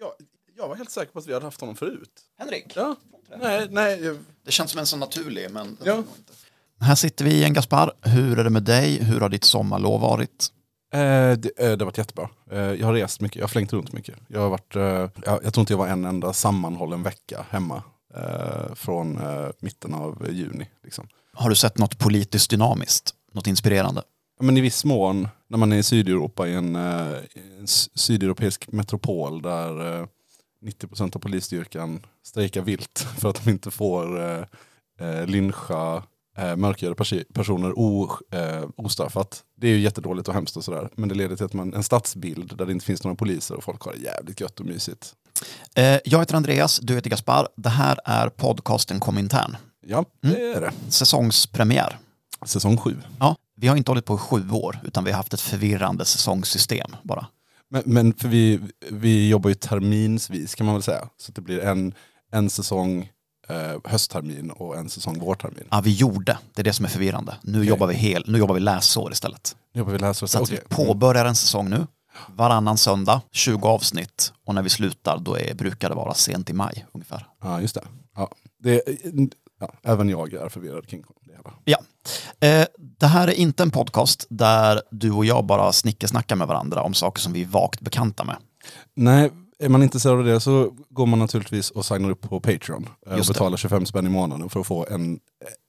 Jag, jag var helt säker på att vi hade haft honom förut. Henrik? Ja. Nej, nej. Det känns som en så naturlig, men... Ja. Här sitter vi igen, Gaspar. Hur är det med dig? Hur har ditt sommarlov varit? Eh, det, eh, det har varit jättebra. Eh, jag har rest mycket, jag har flängt runt mycket. Jag har varit, eh, jag, jag tror inte jag var en enda sammanhållen vecka hemma. Eh, från eh, mitten av juni. Liksom. Har du sett något politiskt dynamiskt? Något inspirerande? Ja, Men i viss mån, när man är i Sydeuropa, i en, eh, en sydeuropeisk metropol där eh, 90% av polisstyrkan strejkar vilt för att de inte får eh, eh, lyncha eh, mörkhyade personer o, eh, ostraffat. Det är ju jättedåligt och hemskt och sådär. Men det leder till att man, en stadsbild där det inte finns några poliser och folk har det jävligt gött och mysigt. Eh, jag heter Andreas, du heter Gaspar. Det här är podcasten Komintern. Ja, det är det. Säsongspremiär. Säsong sju. Ja, vi har inte hållit på i sju år, utan vi har haft ett förvirrande säsongssystem bara. Men, men för vi, vi jobbar ju terminsvis kan man väl säga. Så det blir en, en säsong eh, hösttermin och en säsong vårtermin. Ja, vi gjorde. Det är det som är förvirrande. Nu, jobbar, vi hel, nu jobbar vi läsår istället. Nu jobbar vi läsår. Så att Okej. vi påbörjar en säsong nu. Varannan söndag, 20 avsnitt. Och när vi slutar, då är, brukar det vara sent i maj ungefär. Ja, just det. Ja, det ja, även jag är förvirrad kring hela. Ja. Eh, det här är inte en podcast där du och jag bara snickesnackar med varandra om saker som vi är vagt bekanta med. Nej, är man intresserad av det så går man naturligtvis och signar upp på Patreon. eh, Och Just det. betalar 25 spänn i månaden för att få en eh,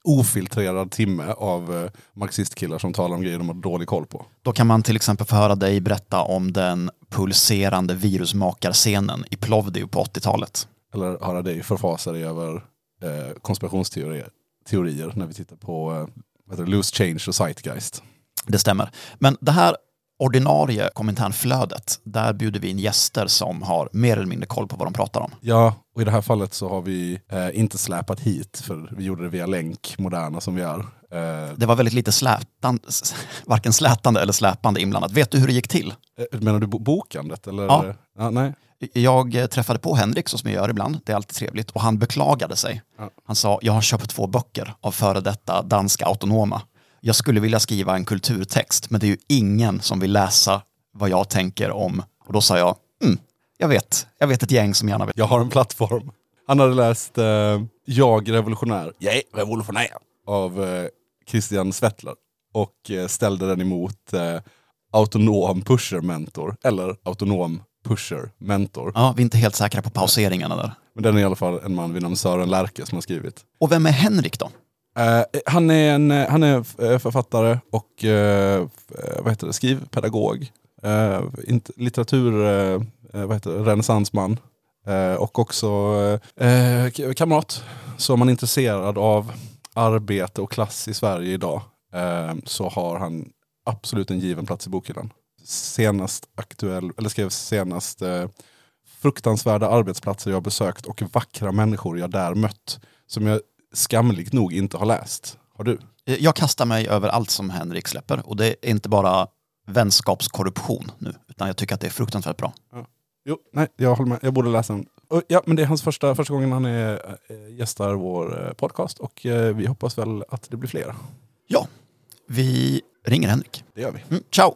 ofiltrerad timme av eh, marxistkillar som talar om grejer de har dålig koll på. Då kan man till exempel få höra dig berätta om den pulserande virusmakarscenen i Plovdiv på 80-talet. Eller höra dig förfasa dig över eh, konspirationsteorier teorier när vi tittar på eh, vad heter det, Loose Change och Zeitgeist. Det stämmer. Men det här ordinarie kommentärflödet, där bjuder vi in gäster som har mer eller mindre koll på vad de pratar om. Ja, och i det här fallet så har vi eh, inte släpat hit, för vi gjorde det via länk, moderna som vi är. Eh, Det var väldigt lite slätande, varken slätande eller släpande inblandat. Vet du hur det gick till? eh, menar du bo- bokandet? Eller? Ja. ja. Nej. Jag träffade på Henrik, så som jag gör ibland, det är alltid trevligt, och han beklagade sig. Han sa, jag har köpt två böcker av före detta danska autonoma. Jag skulle vilja skriva en kulturtext, men det är ju ingen som vill läsa vad jag tänker om. Och då sa jag, mm, jag vet, jag vet ett gäng som gärna vill. Jag har en plattform. Han hade läst eh, Jag revolutionär, jag är revolutionär av eh, Christian Svettler och eh, ställde den emot eh, autonom pusher-mentor eller autonom pusher-mentor. Ja, vi är inte helt säkra på pauseringarna där. Men den är i alla fall en man vid namn Sören Lärke som har skrivit. Och vem är Henrik då? Eh, han är, en, eh, han är eh, författare och eh, eh, vad heter det, skrivpedagog. Uh, litteratur, eh, eh, vad heter det, renässansman. Eh, och också eh, kamrat. Så om man är intresserad av arbete och klass i Sverige idag eh, så har han absolut en given plats i bokhyllan. Senast aktuell, eller skrev senast eh, fruktansvärda arbetsplatser jag besökt och vackra människor jag där mött. Som jag skamligt nog inte har läst. Har du? Eh, Jag kastar mig över allt som Henrik släpper och det är inte bara vänskapskorruption nu, utan jag tycker att det är fruktansvärt bra. Jo, nej, jag håller med. Jag borde läsa den. Ja, men det är hans första, första gången han är, äh, gästar vår eh, podcast och eh, vi hoppas väl att det blir fler. Ja, vi ringer Henrik. Det gör vi. Mm, ciao!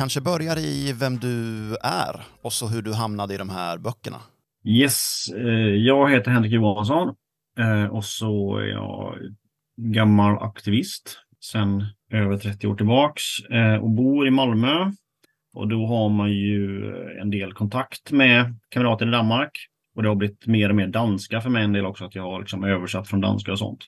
kanske börjar i vem du är och så hur du hamnade i de här böckerna. Yes, eh, jag heter Henrik Johansson eh, och så är jag gammal aktivist sedan över 30 år tillbaks eh, och bor i Malmö. Och då har man ju en del kontakt med kamrater i Danmark. Och det har blivit mer och mer danska för mig en del också, att jag har liksom översatt från danska och sånt.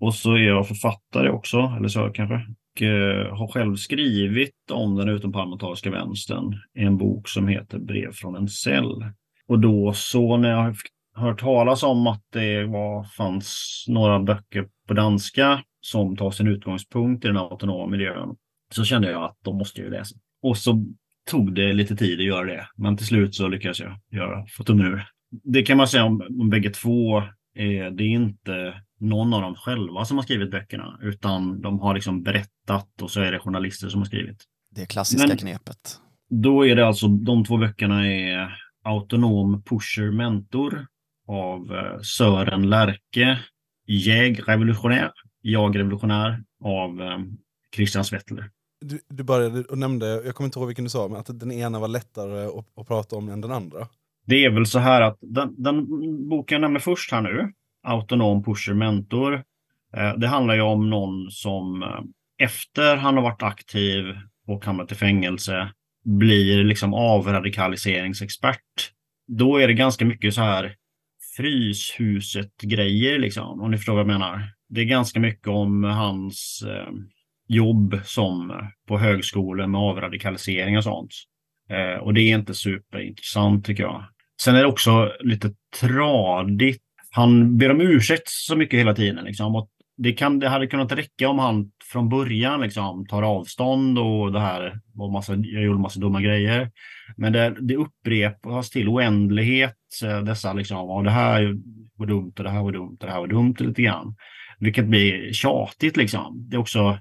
Och så är jag författare också, eller så kanske eh, har själv skrivit om den utomparlamentariska vänstern i en bok som heter Brev från en cell. Och då så när jag hört talas om att det var, fanns några böcker på danska som tar sin utgångspunkt i den autonoma miljön så kände jag att de måste jag ju läsa. Och så tog det lite tid att göra det, men till slut så lyckades jag göra, få tummen ur. Det kan man säga om, om bägge två. Eh, det är inte någon av dem själva som har skrivit böckerna, utan de har liksom berättat och så är det journalister som har skrivit. Det klassiska Men- knepet. Då är det alltså, de två böckerna är Autonom Pusher Mentor av eh, Sören Lärke, Jag revolutionär, Jag revolutionär av eh, Christian Svettler. Du, du började och nämnde, jag kommer inte ihåg vilken du sa, men att den ena var lättare att, att prata om än den andra. Det är väl så här att den, den boken jag nämner först här nu, Autonom Pusher Mentor, eh, det handlar ju om någon som eh, efter han har varit aktiv och hamnat i fängelse blir liksom avradikaliseringsexpert. Då är det ganska mycket så här Fryshuset-grejer, liksom, om ni förstår vad jag menar. Det är ganska mycket om hans eh, jobb som eh, på högskolan med avradikalisering och sånt. Eh, och det är inte superintressant tycker jag. Sen är det också lite tradigt. Han ber om ursäkt så mycket hela tiden. Liksom. Och det, kan, det hade kunnat räcka om han från början liksom, tar avstånd och det här och massa, jag gjorde massa dumma grejer. Men det, det upprepas till oändlighet. Eh, dessa liksom, och det här var dumt och det här var dumt och det här var dumt lite grann. Vilket blir tjatigt liksom. Det är också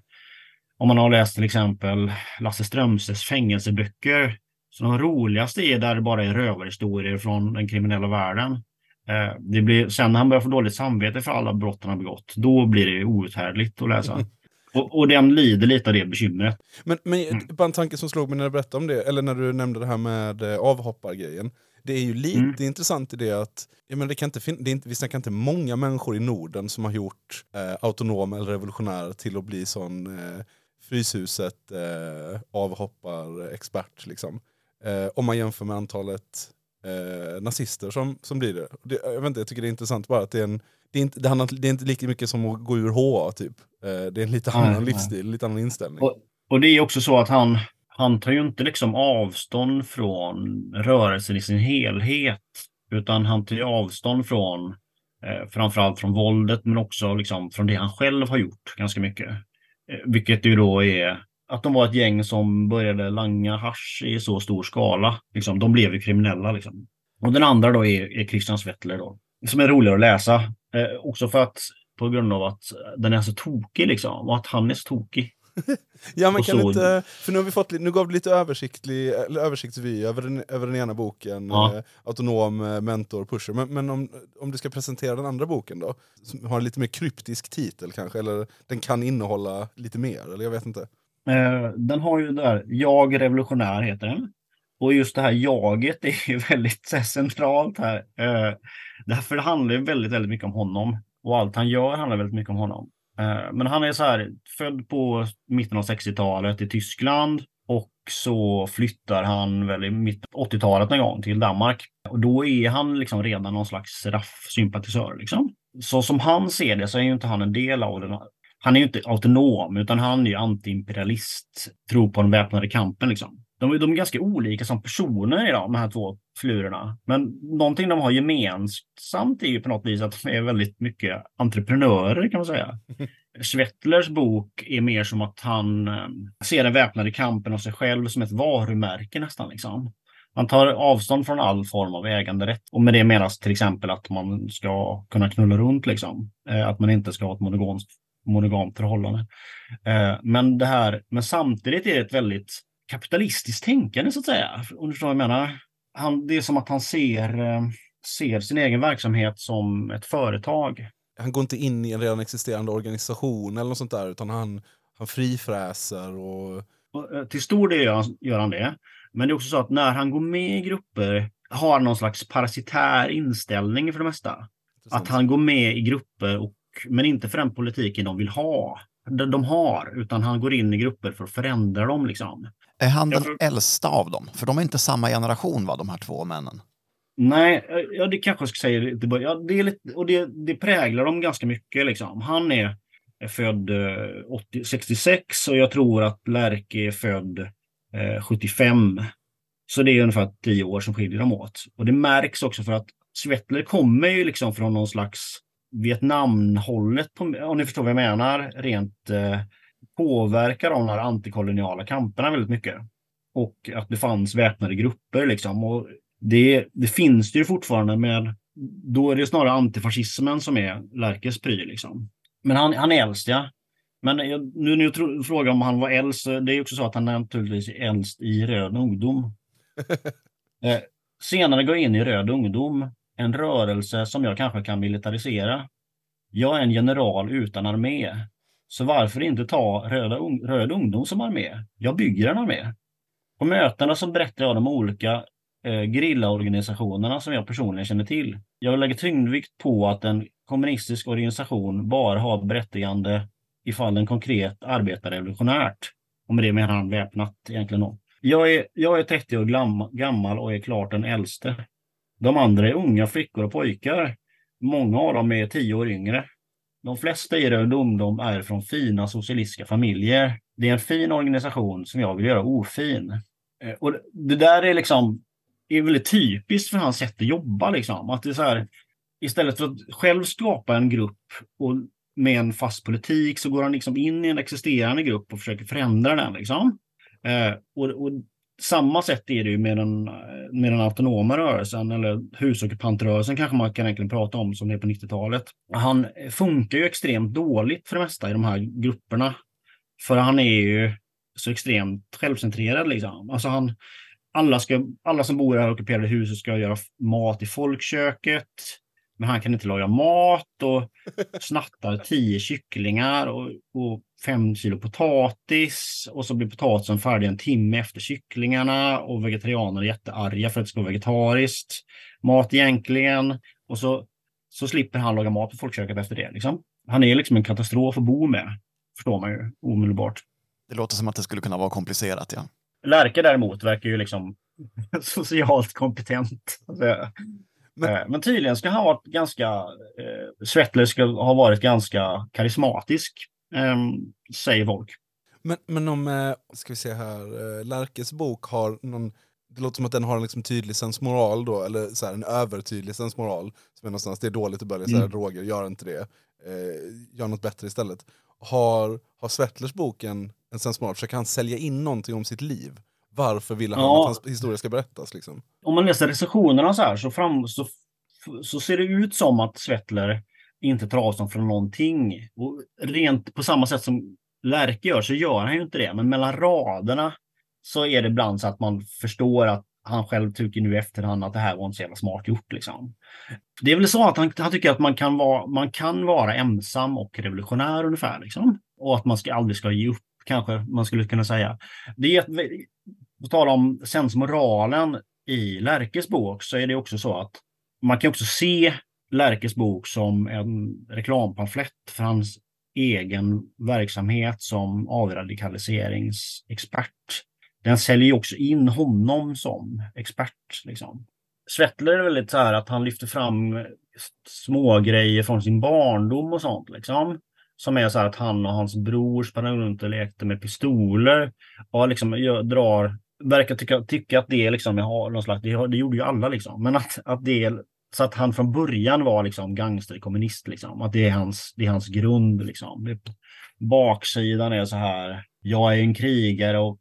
om man har läst till exempel Lasse Strömstedts fängelseböcker. Så de roligaste är där det bara är rövarhistorier från den kriminella världen. Eh, Det blir, sen när han börjar få dåligt samvete för alla brott han har begått, då blir det outhärdligt att läsa. Och, och den lider lite av det bekymret. Men, men Mm. bara en tanke som slog mig när du berättade om det, eller när du nämnde det här med eh, avhoppargrejen. Det är ju lite Mm. intressant i det att jag menar, det kan inte fin- det är inte, vi snackar inte många människor i Norden som har gjort eh, autonom eller revolutionär till att bli sån eh, Fryshuset eh, avhopparexpert. Liksom. Eh, om man jämför med antalet eh, nazister som, som blir det. det. Jag, vet inte, jag tycker det är intressant bara att det är, en, det är, inte, det, handlar, det är inte lika mycket som att gå ur HA typ. Eh, det är en lite Nej, annan nej. livsstil, lite annan inställning. Och, och det är också så att han, han tar ju inte liksom avstånd från rörelsen i sin helhet. Utan han tar ju avstånd från eh, framförallt från våldet men också liksom från det han själv har gjort ganska mycket. Eh, vilket ju då är att de var ett gäng som började langa hasch i så stor skala. Liksom, de blev ju kriminella. Liksom. Och den andra då är, är Christian Svettler då. Som är roligare att läsa. Eh, också för att på grund av att den är så tokig liksom. Och att han är så tokig. Ja men kan så- inte, för nu har vi fått, nu gav du lite översiktlig, eller översiktsvy över den, över den ena boken, Ja. eh, Autonom, eh, Mentor, Pusher. Men, men om, om du ska presentera den andra boken då? Som har en lite mer kryptisk titel kanske, eller den kan innehålla lite mer, eller jag vet inte. Eh, den har ju det där, Jag revolutionär heter den. Och just det här jaget är ju väldigt här centralt här. Eh, därför det handlar ju väldigt, väldigt mycket om honom. Och allt han gör handlar väldigt mycket om honom. Eh, men han är så här, född på mitten av 60-talet i Tyskland. Och så flyttar han väl i mitten av 80-talet någon gång till Danmark. Och då är han liksom redan någon slags RAF-sympatisör. Liksom. Så som han ser det så är ju inte han en del av den han är ju inte autonom, utan han är ju antiimperialist. Tror på den väpnade kampen liksom. De, är- de är ganska olika som personer idag, de här två flurerna. Men någonting de har gemensamt är ju på något vis att de är väldigt mycket entreprenörer kan man säga. Svettlers bok är mer som att han eh, ser den väpnade kampen och sig själv som ett varumärke nästan. Liksom. Han tar avstånd från all form av äganderätt. Och med det menas till exempel att man ska kunna knulla runt. Liksom. Eh, att man inte ska ha ett monogamt, monogamt förhållande. Eh, men, det här, men samtidigt är det ett väldigt kapitalistiskt tänkande så att säga. Om du förstår vad jag menar. Han, det är som att han ser, eh, ser sin egen verksamhet som ett företag. Han går inte in i en redan existerande organisation eller något sånt där, utan han, han frifräser och... Och, eh, Till stor del gör han, gör han det. Men det är också så att när han går med i grupper har någon slags parasitär inställning för det mesta. Att han går med i grupper, och, men inte för den politiken de vill ha. De, har, utan han går in i grupper för att förändra dem. Liksom. Är han den tror- äldsta av dem? För de är inte samma generation, va, de här två männen? Nej, eh, ja, det kanske jag ska säga. Ja, det, är lite, och det, det präglar dem ganska mycket. Liksom. Han är född eh, 80, 66 och jag tror att Lärke är född eh, 75. Så det är ungefär tio år som skiljer dem åt. Och det märks också för att Svettler kommer ju liksom från någon slags Vietnamhållet, på, om ni förstår vad jag menar, rent eh, påverkar de här antikoloniala kamperna väldigt mycket. Och att det fanns väpnade grupper liksom. Och det, det finns det ju fortfarande med, då är det snarare antifascismen som är Lärkes pryl liksom. Men han, han är äldst ja. Men jag, nu när jag frågar om han var äldst, det är också så att han är naturligtvis äldst i Röd ungdom. eh, senare går jag in i Röd ungdom, en rörelse som jag kanske kan militarisera. Jag är en general utan armé. Så varför inte ta Röda, un Röd ungdom som armé? Jag bygger en armé. På mötena så berättar jag om de olika eh, grillaorganisationerna som jag personligen känner till. Jag lägger tyngdvikt på att en kommunistisk organisation bara har berättigande ifall den konkret arbetar revolutionärt. Och med det menar han väpnat egentligen. Jag är, jag är 30 år gammal och är klart den äldste. De andra är unga flickor och pojkar. Många av dem är tio år yngre. De flesta i Röd ungdom är från fina socialistiska familjer. Det är en fin organisation som jag vill göra ofin. Eh, och det där är liksom är väldigt typiskt för hans sätt att jobba. Liksom. Att det är så här, istället för att själv skapa en grupp och med en fast politik så går han liksom in i en existerande grupp och försöker förändra den. Liksom. Eh, och, och samma sätt är det ju med den, med den autonoma rörelsen eller husockupantrörelsen kanske man kan egentligen prata om som det är på 90-talet. Han funkar ju extremt dåligt för det mesta i de här grupperna. För han är ju så extremt självcentrerad liksom. Alltså han, alla, ska, alla som bor i det här ockuperade huset ska göra mat i folkköket. Men han kan inte laga mat och snattar tio kycklingar och, och fem kilo potatis. Och så blir potatisen färdig en timme efter kycklingarna. Och vegetarianer är jättearga för att det ska vara vegetariskt. Mat egentligen. Och så, så slipper han laga mat på folkköket efter det. Liksom. Han är liksom en katastrof att bo med. Förstår man ju omedelbart. Det låter som att det skulle kunna vara komplicerat, ja. Lärke däremot verkar ju liksom socialt kompetent. så att säga. Men- Eh, Men tydligen ska han ha varit ganska, eh, Svettler ska ha varit ganska karismatisk, eh, säger folk. Men, men om, eh, ska vi se här, eh, Lärkes bok har någon, det låter som att den har en liksom tydlig sensmoral då, eller så här, en övertydlig sensmoral. Som är någonstans, det är dåligt att börja säga Mm. droger, gör inte det. Eh, gör något bättre istället. Har, har Svettlers bok en, en sensmoral? Försöker han sälja in någonting om sitt liv? Varför vill han Ja. att hans historia ska berättas? Liksom? Om man läser recensionerna så här så, fram, så, så ser det ut som att Svettler inte tar avstånd från någonting. Och rent på samma sätt som Lärke gör så gör han ju inte det. Men mellan raderna så är det ibland så att man förstår att han själv tycker nu i efterhand att det här var inte så jävla smart gjort. Liksom. Det är väl så att han, han tycker att man kan, vara, man kan vara ensam och revolutionär ungefär. Liksom. Och att man ska, aldrig ska ge upp, kanske man skulle kunna säga. Det är på tal om sensmoralen i Lärkes bok så är det också så att man kan också se Lärkes bok som en reklampamflett för hans egen verksamhet som avradikaliseringsexpert. Den säljer ju också in honom som expert. Liksom. Svettler är väldigt så här att han lyfter fram små grejer från sin barndom och sånt. Liksom. Som är så här att han och hans bror sprang runt och lekte med pistoler. Och liksom drar, verkar tycka, tycka att det är liksom, någon slags, det, det gjorde ju alla liksom. Men att, att det så att han från början var liksom gangsterkommunist liksom. Att det är hans, det är hans grund liksom. Baksidan är så här, jag är en krigare och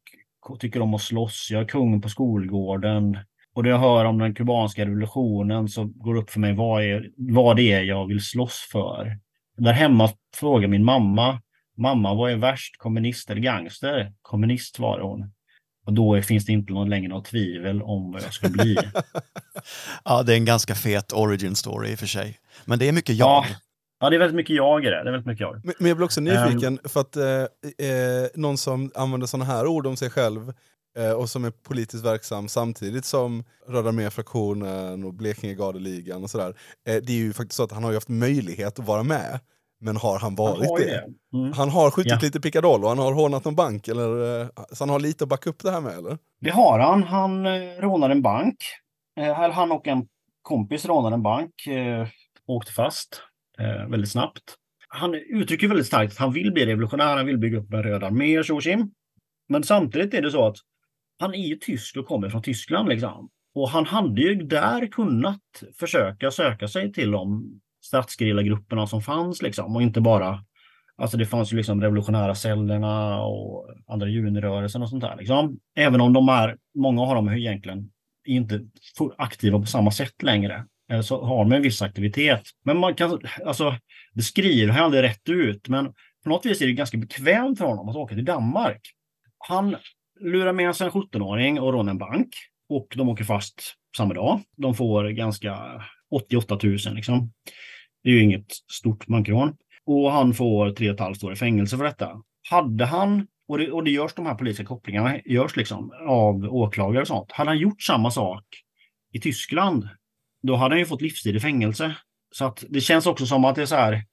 tycker om att slåss. Jag är kung på skolgården. Och när jag hör om den kubanska revolutionen så går det upp för mig vad, är, vad det är jag vill slåss för. Där hemma frågar min mamma, mamma vad är värst, kommunist eller gangster? Kommunist svarar hon. Och då finns det inte någon, längre något tvivel om vad jag ska bli. Ja, det är en ganska fet origin story i och för sig. Men det är mycket jag. Ja. ja, det är väldigt mycket jag i det. Det är väldigt mycket jag. Men, men jag blir också nyfiken, för att eh, eh, någon som använder sådana här ord om sig själv eh, och som är politiskt verksam samtidigt som Röda armé-fraktionen och Blekinge gardeligan och sådär. Eh, det är ju faktiskt så att han har ju haft möjlighet att vara med, men har han varit har ju det? det. Mm. Han har skjutit Ja. lite pickadoll och han har rånat en bank, eller, eh, så han har lite att backa upp det här med eller? Det har han. Han eh, rånade en bank. Eh, han och en kompis rånade en bank. Eh, åkte fast eh, väldigt snabbt. han uttrycker väldigt starkt att han vill bli revolutionär, han vill bygga upp en röd armé och. Men samtidigt är det så att han är ju tysk och kommer från Tyskland liksom. Och han hade ju där kunnat försöka söka sig till de statsgerillagrupperna som fanns liksom och inte bara Alltså det fanns ju liksom revolutionära cellerna och andra junirörelsen och sånt där. Liksom. Även om de är, många av dem är egentligen inte aktiva på samma sätt längre. Eh, så har de en viss aktivitet. Men man kan, alltså, det skriver han aldrig rätt ut. Men på något vis är det ganska bekvämt för honom att åka till Danmark. Han lurar med sig en 17-åring och rånar en bank. Och de åker fast samma dag. De får ganska 88 000 liksom. Det är ju inget stort bankrån. Och han får tre och ett halvt år i fängelse för detta. Hade han, och det, och det görs de här politiska kopplingarna, görs liksom av åklagare och sånt. Hade han gjort samma sak i Tyskland, då hade han ju fått livstid i fängelse. Så att det känns också som att det är så här,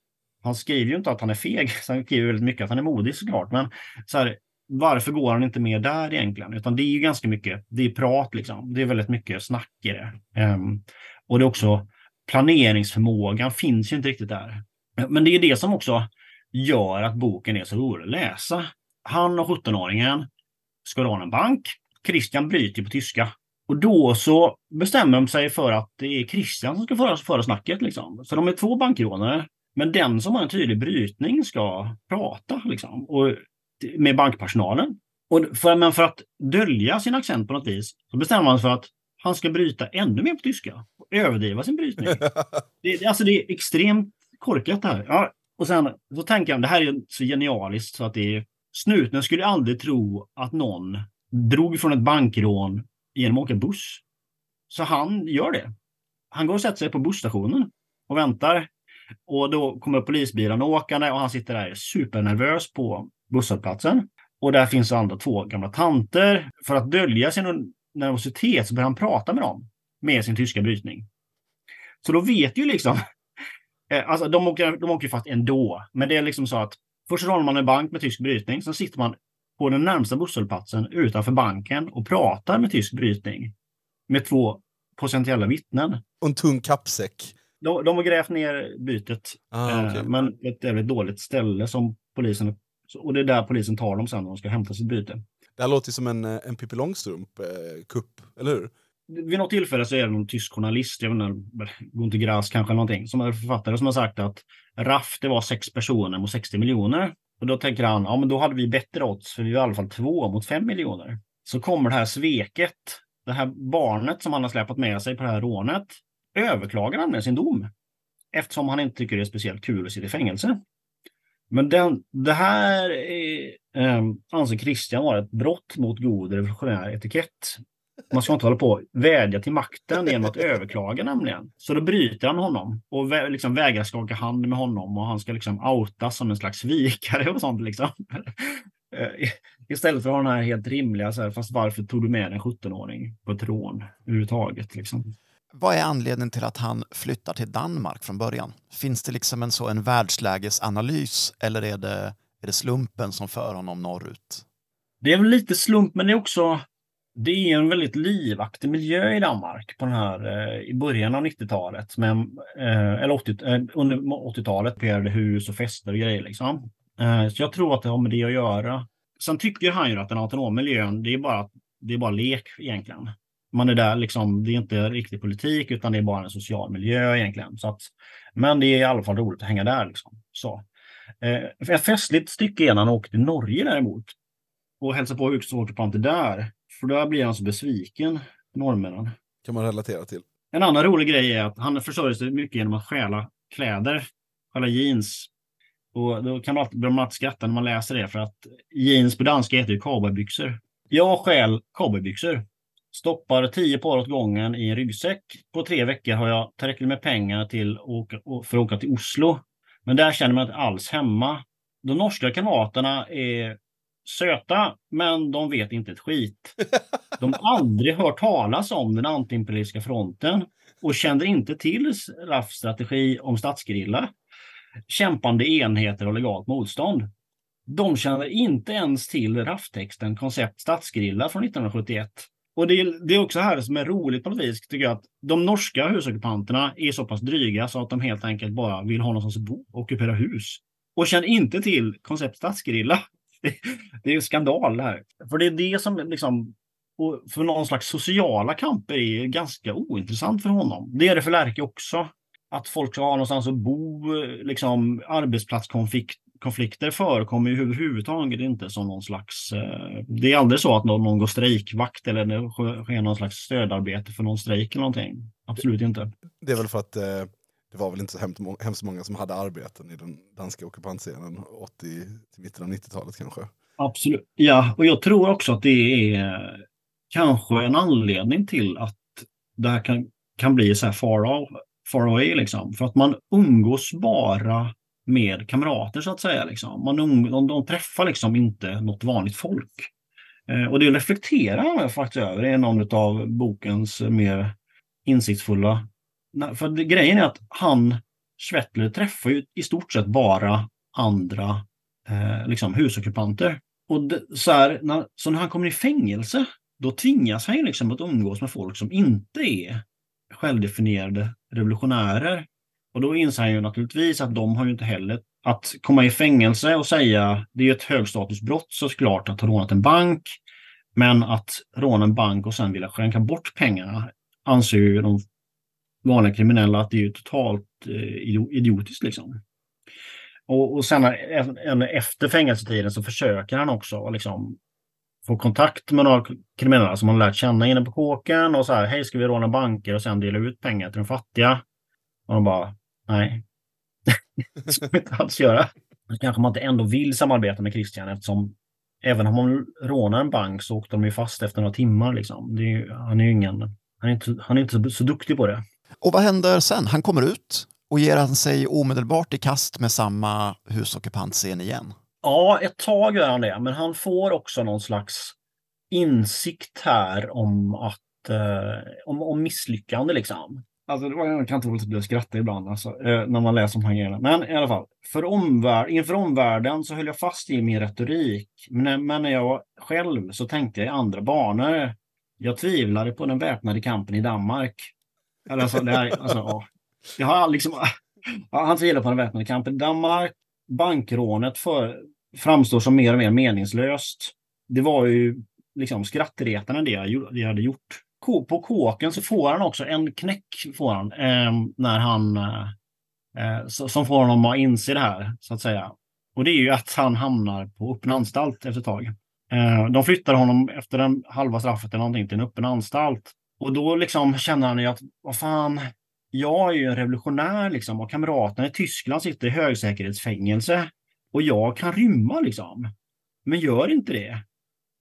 han skriver ju inte att han är feg, så han skriver väldigt mycket att han är modig såklart. Men så här, varför går han inte med där egentligen? Utan det är ju ganska mycket, det är prat liksom. Det är väldigt mycket snack i det. Um, och det är också planeringsförmågan finns ju inte riktigt där. Men det är det som också gör att boken är så rolig att läsa. Han och 17-åringen ska råna en bank. Christian bryter på tyska. Och då så bestämmer de sig för att det är Christian som ska föra, föra snacket. Liksom. Så de är två bankrånare. Men den som har en tydlig brytning ska prata liksom, och, med bankpersonalen. Och för, men för att dölja sin accent på något vis så bestämmer man sig för att han ska bryta ännu mer på tyska. Och överdriva sin brytning. det, alltså det är extremt korkat det här. Ja, och sen så tänker jag, det här är så genialiskt så att det är... Snuten skulle aldrig tro att någon drog från ett bankrån genom att åka buss. Så han gör det. Han går och sätter sig på busstationen och väntar. Och då kommer polisbilen åkande och han sitter där supernervös på busshållplatsen. Och där finns andra två gamla tanter. För att dölja sin nervositet så börjar han prata med dem med sin tyska brytning. Så då vet ju liksom Eh, Alltså, de åker, de åker fast ändå. Men det är liksom så att först rånar man en bank med tysk brytning. Sen sitter man på den närmsta busshållplatsen utanför banken och pratar med tysk brytning. Med två potentiella vittnen. Och en tung kappsäck. De, de har grävt ner bytet. Ah, eh, okej. Men ett väldigt dåligt ställe som polisen... Och det är där polisen tar dem sen när de ska hämta sitt byte. Det här låter ju som en, eh, en Pippi Långstrump-kupp, eh, eller hur? vid något tillfälle så är det någon tysk journalist, jag vet inte, Gunter Grass kanske någonting, som är författare som har sagt att RAF det var sex personer mot 60 miljoner. Och då tänker han, ja men då hade vi bättre odds för vi var i alla fall två mot fem miljoner. Så kommer det här sveket, det här barnet som han har släpat med sig på det här rånet, överklagar han med sin dom. Eftersom han inte tycker det är speciellt kul att sitta i fängelse. Men den, det här är, eh, anser Christian vara ett brott mot god revolutionär etikett. Man ska inte hålla på och vädja till makten genom att överklaga nämligen. Så då bryter han honom och vä- liksom vägrar skaka hand med honom och han ska liksom outas som en slags svikare och sånt liksom. Eh, istället för att ha den här helt rimliga, så här, fast varför tog du med en 17-åring på ett rån överhuvudtaget liksom. Vad är anledningen till att han flyttar till Danmark från början? Finns det liksom en så en världslägesanalys eller är det, är det slumpen som för honom norrut? Det är väl lite slump, men det är också det är en väldigt livaktig miljö i Danmark på den här, eh, i början av 90-talet. eh, Eller 80, eh, under 80-talet, ockuperade hus och fester och grejer. Liksom. Eh, Så jag tror att det har med det att göra. Sen tycker han ju att den autonoma miljön, det är bara, det är bara lek egentligen. Man är där liksom, det är inte riktig politik utan det är bara en social miljö egentligen. Så att, men det är i alla fall roligt att hänga där. Liksom. Så. Eh, ett festligt stycke är när han åker till Norge däremot och hälsar på högstårtoplanter där. För då blir han så besviken, norrmännen. Kan man relatera till. En annan rolig grej är att han försörjer sig mycket genom att stjäla kläder, stjäla jeans. Och då kan man alltid, man alltid skratta när man läser det för att jeans på danska heter ju cowboybyxor. Jag stjäl cowboybyxor. Stoppar tio par åt gången i en ryggsäck. På tre veckor har jag tillräckligt med pengar till åka, för att åka till Oslo. Men där känner man inte alls hemma. De norska kamraterna är söta, men de vet inte ett skit. De har aldrig hört talas om den antiimperialistiska fronten och kände inte till RAFs strategi om statsgrilla. kämpande enheter och legalt motstånd. De känner inte ens till RAF-texten koncept statsgrilla från 1971. Och det är, det är också här som är roligt på något vis, tycker jag, att de norska husockupanterna är så pass dryga så att de helt enkelt bara vill ha någonstans att bo och ockupera hus. och känner inte till konceptet stadsgerilla. Det är ju skandal det här. För det är det som liksom, och för någon slags sociala kamper är ganska ointressant för honom. Det är det för Lärke också. Att folk ska ha någonstans att bo, liksom arbetsplatskonflikter förekommer ju överhuvudtaget inte som någon slags... Eh, det är aldrig så att någon, någon går strejkvakt eller det sker någon slags stödarbete för någon strejk eller någonting. Absolut inte. Det är väl för att eh, det var väl inte så hemskt, må- hemskt många som hade arbeten i den danska ockupantscenen 80 till mitten av 90-talet kanske. Absolut. Ja, och jag tror också att det är kanske en anledning till att det här kan, kan bli så här far, off, far away. Liksom. För att man umgås bara med kamrater så att säga. Liksom. Man de, de träffar liksom inte något vanligt folk. Eh, och det reflekterar han faktiskt över i någon av bokens mer insiktsfulla. För det, grejen är att han, Schwettler, träffar ju i stort sett bara andra eh, liksom husockupanter. Och det, så, här, när, så när han kommer i fängelse, då tvingas han ju liksom att umgås med folk som inte är självdefinierade revolutionärer. Och då inser han ju naturligtvis att de har ju inte heller att komma i fängelse och säga, det är ju ett högstatusbrott såklart att ha rånat en bank, men att råna en bank och sen vilja skänka bort pengarna anser ju de vanliga kriminella att det är ju totalt eh, idiotiskt liksom. Och, och sen efter fängelsetiden så försöker han också liksom få kontakt med några kriminella som han lärt känna inne på kåken och så här, hej ska vi råna banker och sen dela ut pengar till de fattiga? Och de bara, nej. det ska vi inte alls göra. Då kanske man inte ändå vill samarbeta med Christian eftersom även om man rånar en bank så åkte de ju fast efter några timmar liksom. Det är, ju- han är ju ingen, han är inte, han är inte så, så duktig på det. Och vad händer sen? Han kommer ut och ger han sig omedelbart i kast med samma husockupantscen igen. Ja, ett tag gör han det, men han får också någon slags insikt här om att eh, om, om misslyckande liksom. Alltså, det var, typ, jag kan inte låta bli att skratta ibland alltså, eh, när man läser om han här grejerna. Men i alla fall, för omvärld, inför omvärlden så höll jag fast i min retorik. Men, men när jag själv så tänkte jag i andra banor. Jag tvivlade på den väpnade kampen i Danmark. Eller Alltså, det här, alltså, ja. Jag har liksom, ja, han tvivlar på den väpnade kampen i Danmark. Bankrånet för, framstår som mer och mer meningslöst. Det var ju liksom skrattretande det jag, det jag hade gjort. På kåken så får han också en knäck får han, eh, när han eh, eh så- som får honom att inse det här, så att säga. Och det är ju att han hamnar på öppen anstalt efter ett tag. Eh, de flyttar honom efter den halva straffet eller någonting till en öppen anstalt. Och då liksom känner han ju att, vad fan, jag är ju en revolutionär liksom och kamraterna i Tyskland sitter i högsäkerhetsfängelse. Och jag kan rymma liksom. Men gör inte det.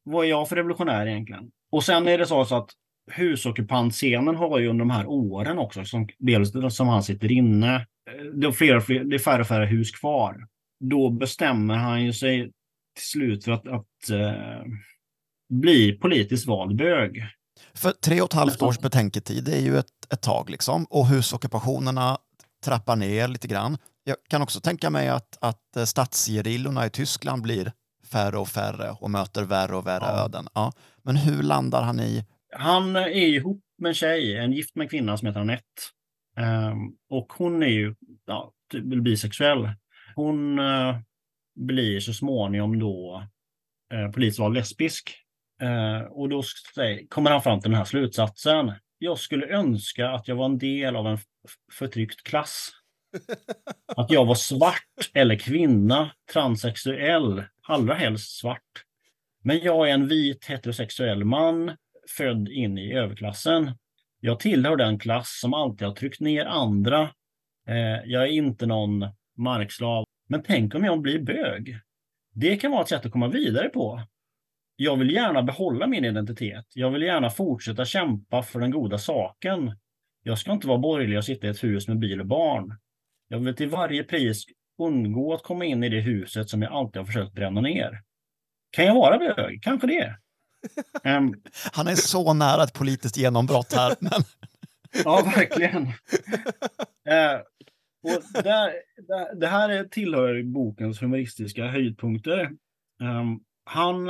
Vad är jag för revolutionär egentligen? Och sen är det så att husockupantscenen har ju under de här åren också, som, dels som han sitter inne, eh, det är, fler, det är färre och färre hus kvar. Då bestämmer han ju sig till slut för att, att eh, bli politiskt vald bög. För tre och ett halvt års betänketid, är ju ett, ett tag liksom. Och husockupationerna trappar ner lite grann. Jag kan också tänka mig att, att eh, stadsgerillorna i Tyskland blir färre och färre och möter värre och värre Ja. öden. Ja. Men hur landar han i... Han är ihop med en tjej, en gift med kvinna som heter Anette. Ehm, och hon är ju ja, typ bisexuell. Hon eh, blir så småningom då eh, politiskt lesbisk. Eh, och då säger, kommer han fram till den här slutsatsen. Jag skulle önska att jag var en del av en förtryckt klass. Att jag var svart eller kvinna, transsexuell, allra helst svart. Men jag är en vit heterosexuell man, född in i överklassen. Jag tillhör den klass som alltid har tryckt ner andra. Eh, jag är inte någon markslav. Men tänk om jag blir bög? Det kan vara ett sätt att komma vidare på. Jag vill gärna behålla min identitet. Jag vill gärna fortsätta kämpa för den goda saken. Jag ska inte vara borgerlig och sitta i ett hus med bil och barn. Jag vill till varje pris undgå att komma in i det huset som jag alltid har försökt bränna ner. Kan jag vara bög? Kanske det. Ehm, Han är så nära ett politiskt genombrott här. Men ja, verkligen. Eh, och där, där, det här är, tillhör bokens humoristiska höjdpunkter. Ehm, han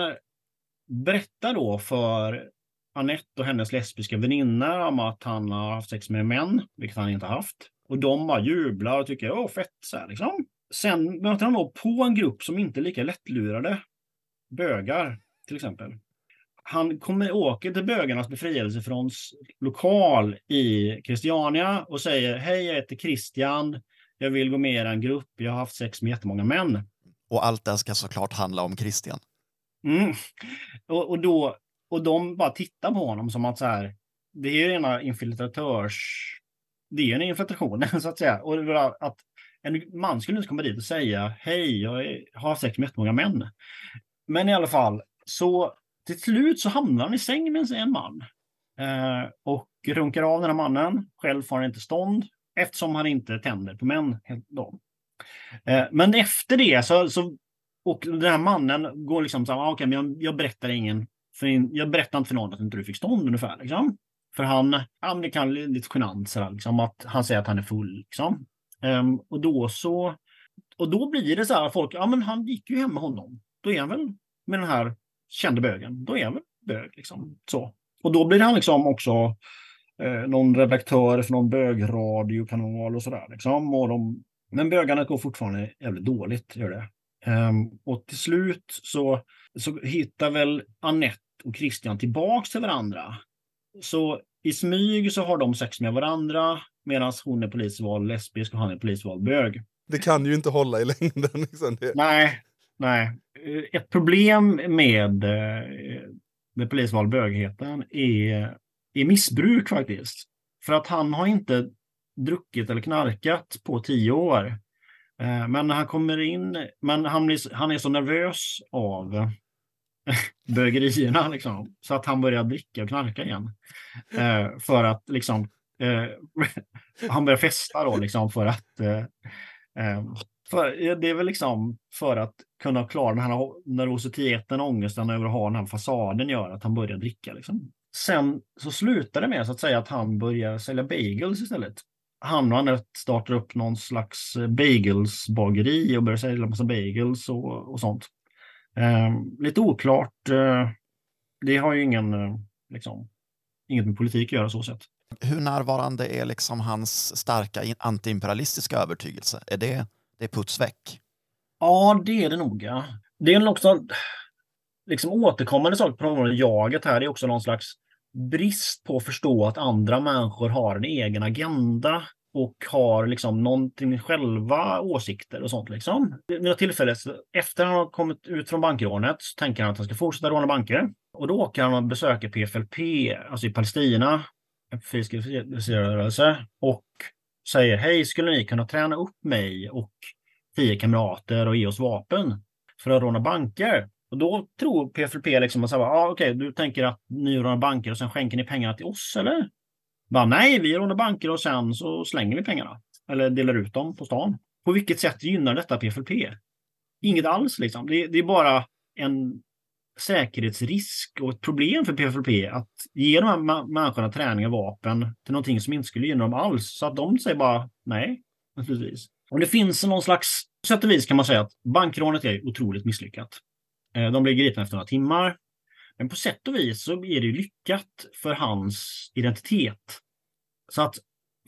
berättar då för Anette och hennes lesbiska väninnor om att han har haft sex med män, vilket han inte haft. Och de bara jublar och tycker åh fett så här, liksom. sen möter han då på en grupp som inte är lika lättlurade. Bögar, till exempel. Han kommer, åker till bögarnas befrielsefronts lokal i Christiania och säger Hej, jag heter Christian. Jag vill gå med i en grupp. Jag har haft sex med jättemånga män. Och allt det ska såklart handla om Christian. Mm. Och, och, då, och de bara tittar på honom som att så här, det är ju rena infiltratörs... Det är ju en infiltration, så att säga. Och att en man skulle inte komma dit och säga hej, jag har sex med jättemånga män. Men i alla fall, så till slut så hamnar han i säng med en man. Eh, och runkar av den här mannen. Själv får han inte stånd eftersom han inte tänder på män. Då. Eh, men efter det så, så och den här mannen går liksom så här, ah, okej, men jag, jag berättar ingen, för in, jag berättar inte för någon att inte du fick stånd ungefär. Liksom. För han, ja, men det kan bli lite genant sådär, liksom, att han säger att han är full. Liksom. Um, och då så, och då blir det så här, folk, ja men han gick ju hem med honom. Då är han väl med den här kände bögen, då är han väl bög. Liksom. Så. Och då blir han liksom också eh, någon redaktör för någon bögradiokanal och sådär. Liksom. Och de, men bögarna går fortfarande jävligt dåligt, gör det. Ehm, och till slut så, så hittar väl Annette och Christian tillbaks till varandra. Så i smyg så har de sex med varandra medan hon är polisvald lesbisk och han är polisvald bög. Det kan ju inte hålla i längden. Liksom. Det, Nej, nej. Eh, ett problem med, eh, med bögheten är, är missbruk faktiskt. För att han har inte druckit eller knarkat på tio år. Eh, men när han kommer in, men han, blir, han är så nervös av eh, bögerierna liksom, så att han börjar dricka och knarka igen. Eh, för att liksom, eh, han börjar festa då liksom för att eh, eh, för, det är väl liksom för att kunna klara den här nervositeten och ångesten över att ha den här fasaden gör att han börjar dricka. Liksom. Sen så slutar det med så att säga att han börjar sälja bagels istället. Han och Anette startar upp någon slags eh, bagelsbageri och börjar sälja massa bagels och, och sånt. Eh, lite oklart. Eh, det har ju ingen, eh, liksom, inget med politik att göra så sett. Hur närvarande är liksom hans starka antiimperialistiska övertygelse? Är det, det är puts väck? Ja, det är det nog. Ja. Det är också liksom återkommande sak på området jaget här. Det är också någon slags brist på att förstå att andra människor har en egen agenda och har liksom någonting själva åsikter och sånt. Liksom. Vid något tillfälle, efter han har kommit ut från bankrånet, så tänker han att han ska fortsätta råna banker. Och då åker han och besöker PFLP, alltså i Palestina, en frihetsrörelse. och säger hej, skulle ni kunna träna upp mig och tio kamrater och ge oss vapen för att råna banker? Och då tror PFLP liksom att ah, okej, du tänker att ni rånar banker och sen skänker ni pengarna till oss, eller? Bara, nej, vi rånar banker och sen så slänger vi pengarna. Eller delar ut dem på stan. På vilket sätt gynnar detta PFLP? Inget alls liksom. Det, det är bara en säkerhetsrisk och ett problem för PFLP att ge de här människorna träning och vapen till någonting som inte skulle gynna dem alls. Så att de säger bara nej, naturligtvis. Och det finns någon slags, på sätt och vis kan man säga att bankrånet är otroligt misslyckat. Eh, de blir gripna efter några timmar. Men på sätt och vis så är det ju lyckat för hans identitet. Så att,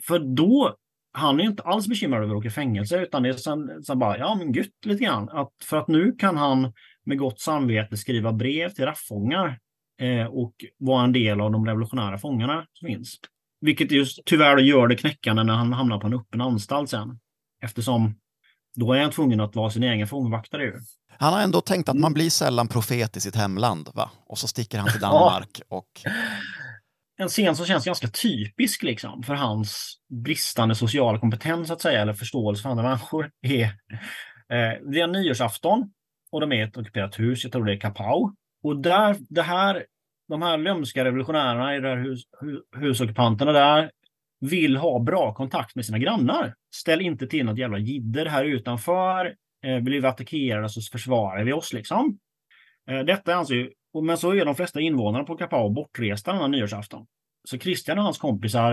för då, han är inte alls bekymrad över att åka i fängelse, utan det är sen, sen bara, ja men gött lite grann. Att, för att nu kan han med gott samvete skriva brev till raffångar eh, och vara en del av de revolutionära fångarna som finns. Vilket just tyvärr gör det knäckande när han hamnar på en öppen anstalt sen. Eftersom då är han tvungen att vara sin egen fångvaktare ju. Han har ändå tänkt att man blir sällan profet i sitt hemland, va? Och så sticker han till Danmark och en scen som känns ganska typisk liksom, för hans bristande sociala kompetens, att säga, eller förståelse för andra människor, är eh, det är en nyårsafton och de är i ett ockuperat hus, jag tror det är Kapau. Och där, det här, de här lömska revolutionärerna i det här hus, husockupanterna där vill ha bra kontakt med sina grannar. Ställ inte till något jävla jidder här utanför. Eh, blir vi attackerade så försvarar vi oss liksom. Eh, detta anser alltså ju Men så är de flesta invånarna på Kapao bortresta den här nyårsafton. Så Christian och hans kompisar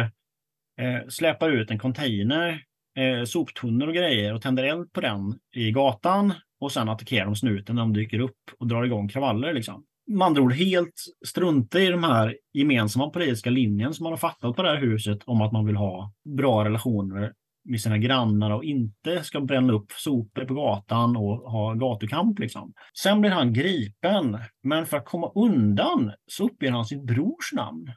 eh, släpar ut en container, eh, soptunnor och grejer och tänder eld på den i gatan. Och sen attackerar de snuten när de dyker upp och drar igång kravaller. Liksom. Med andra ord helt strunta i de här gemensamma politiska linjen som man har fattat på det här huset om att man vill ha bra relationer med sina grannar och inte ska bränna upp sopor på gatan och ha gatukamp. Liksom. Sen blir han gripen, men för att komma undan så uppger han sitt brors namn.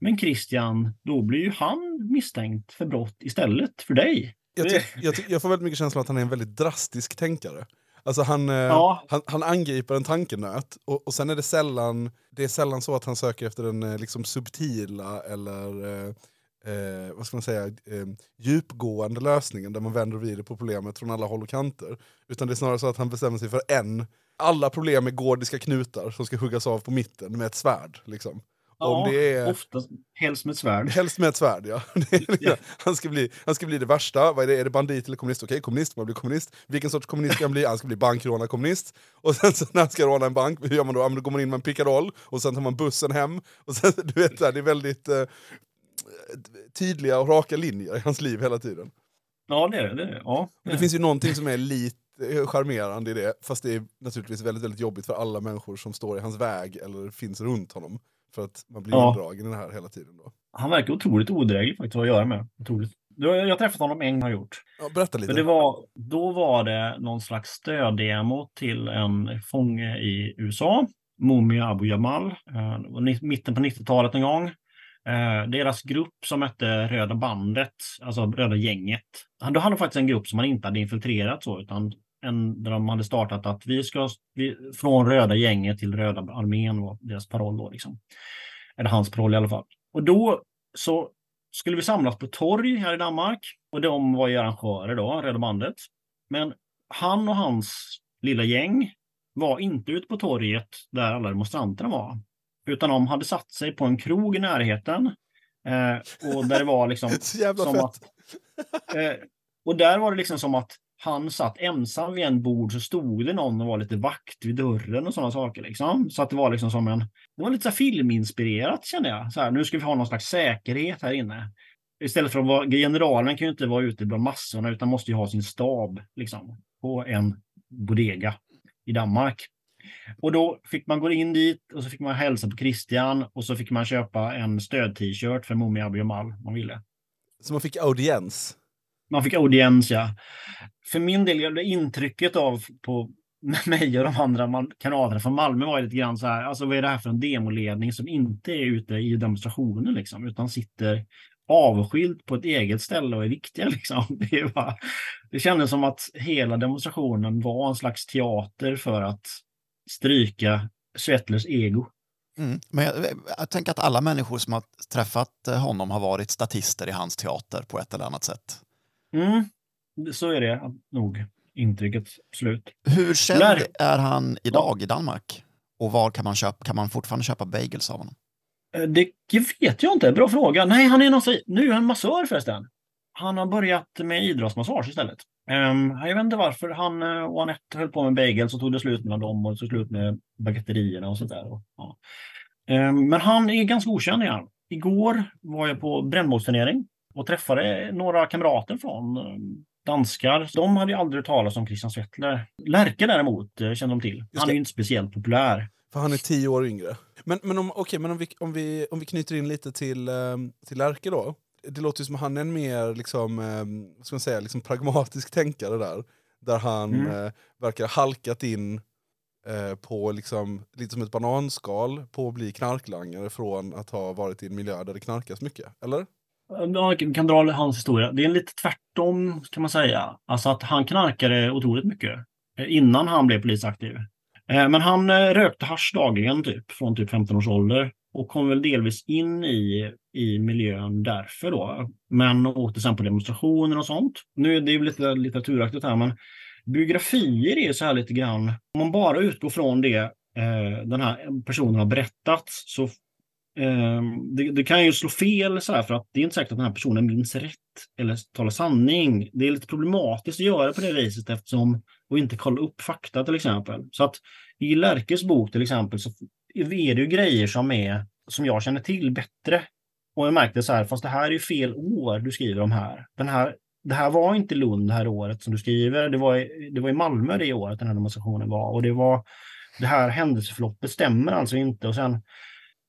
Men Christian, då blir ju han misstänkt för brott istället för dig. Jag, jag, jag får väldigt mycket känslan att han är en väldigt drastisk tänkare. Alltså han, eh, Ja. han, han angriper en tankenöt och, och sen är det sällan, det är sällan så att han söker efter den eh, liksom subtila eller eh, eh, vad ska man säga, eh, djupgående lösningen där man vänder och vrider på problemet från alla håll och kanter. Utan det är snarare så att han bestämmer sig för en. Alla problem är gordiska knutar som ska huggas av på mitten med ett svärd. Liksom. Om det är... Ofta helst med ett svärd. Helst med ett svärd, ja. Liksom, han, ska bli, han ska bli det värsta. Vad är det? Är det bandit eller kommunist? Okej, kommunist. Man blir kommunist. Vilken sorts kommunist ska han bli? Han ska bli bankrånarkommunist. Och sen så när han ska råna en bank, hur gör man då? Ja, Då går man in med en pickadoll och sen tar man bussen hem. Och sen, du vet, det är väldigt eh, tydliga och raka linjer i hans liv hela tiden. Ja, det är det. det, är det. Ja, Det finns ju någonting som är lite eh, charmerande i det, fast det är naturligtvis väldigt, väldigt jobbigt för alla människor som står i hans väg eller finns runt honom. För att man blir Ja. indragen i det här hela tiden. Då. Han verkar otroligt odräglig faktiskt att göra med. Otroligt. Jag har träffat honom en gång har gjort. Ja, berätta lite. För det var, då var det någon slags stöddemo till en fånge i USA, Mumia Abu Jamal, eh, mitten på 90-talet en gång. Eh, Deras grupp som hette Röda bandet, alltså Röda gänget. Då hade de faktiskt en grupp som man inte hade infiltrerat så, utan en, där de hade startat att vi ska vi, från Röda gänget till Röda armén var deras paroll då. Liksom. Eller hans paroll i alla fall. Och då så skulle vi samlas på torg här i Danmark. Och de var ju arrangörer då, Röda bandet. Men han och hans lilla gäng var inte ute på torget där alla demonstranterna var. Utan de hade satt sig på en krog i närheten. Eh, och där det var liksom... Så jävla som fett. att, eh, och där var det liksom som att han satt ensam vid en bord så stod det någon och var lite vakt vid dörren och sådana saker. Liksom. Så att det var liksom som en... Det var lite så filminspirerat kände jag. Så här, nu ska vi ha någon slags säkerhet här inne. Istället för att vara... Generalen kan ju inte vara ute bland massorna utan måste ju ha sin stab liksom, på en bodega i Danmark. Och då fick man gå in dit och så fick man hälsa på Christian och så fick man köpa en stöd-t-shirt för Mumia Abiy om man ville. Så man fick audiens. Man fick audiens, ja. För min del, det intrycket av på mig och de andra kanalerna från Malmö var lite grann så här, alltså vad är det här för en demoledning som inte är ute i demonstrationen liksom, utan sitter avskilt på ett eget ställe och är viktiga liksom. Det, är bara, det kändes som att hela demonstrationen var en slags teater för att stryka Svettlers ego. Mm. Men jag, jag tänker att alla människor som har träffat honom har varit statister i hans teater på ett eller annat sätt. Mm, så är det nog intrycket, absolut. Hur känd När- är han idag i Danmark? Och var kan man, köpa, kan man fortfarande köpa bagels av honom? Eh, Det vet jag inte. Bra fråga. Nej, han är någon, nu är han massör förresten. Han har börjat med idrottsmassage istället. Um, jag vet inte varför. Han eh, och Anette höll på med bagels och tog det slut mellan dem och så slut med bagetterierna och sådär. Och, ja. Ehm, men han är ganska okänd. Igår var jag på brännbollsturnering och träffade några kamrater från eh, danskar. De hade ju aldrig talas om Christian Svettler. Lärke däremot eh, kände de till. Han är ju inte speciellt populär. För han är tio år yngre. Men, men, om, okej, men om, vi, om, vi, om vi knyter in lite till, eh, till Lärke då. Det låter ju som han är en mer liksom, eh, vad ska man säga, liksom pragmatisk tänkare där. Där han Mm. eh, verkar ha halkat in eh, på liksom, lite som ett bananskal på att bli knarklangare från att ha varit i en miljö där det knarkas mycket. Eller? Man kan dra hans historia. Det är lite tvärtom kan man säga. Alltså att han knarkade otroligt mycket eh, innan han blev polisaktiv. Eh, men han eh, rökte hasch dagligen typ från typ 15 års ålder och kom väl delvis in i, i miljön därför då. Men åkte sen på demonstrationer och sånt. Nu är det ju lite litteraturaktigt här men biografier är så här lite grann, om man bara utgår från det eh, den här personen har berättat så Ehm, det, det kan ju slå fel så här för att det är inte säkert att den här personen minns rätt eller talar sanning. Det är lite problematiskt att göra på det viset eftersom och inte kolla upp fakta till exempel. Så att i Lärkes bok till exempel så är det ju grejer som är som jag känner till bättre. Och jag märkte så här, fast det här är ju fel år du skriver om här. Den här det här var inte Lund det här året som du skriver. Det var, i- det var i Malmö det året den här demonstrationen var. Och det var det här händelseförloppet stämmer alltså inte. Och sen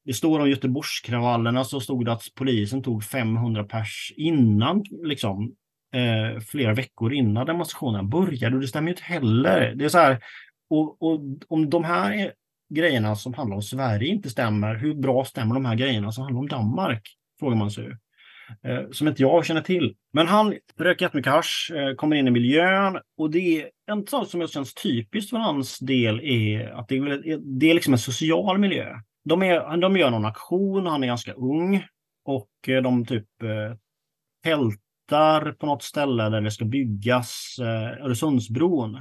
det står om Göteborgskravallerna så stod det att polisen tog 500 pers innan liksom eh, flera veckor innan demonstrationen började och det stämmer ju inte heller. Det är så här, och, och om de här grejerna som handlar om Sverige inte stämmer, hur bra stämmer de här grejerna som handlar om Danmark? Frågar man sig. Eh, som inte jag känner till. Men han röker jättemycket hasch, eh, kommer in i miljön och det är en sak som känns typiskt för hans del är att det är, det är liksom en social miljö. De, är, de gör någon aktion, han är ganska ung och eh, de typ eh, tältar på något ställe där det ska byggas eh, Öresundsbron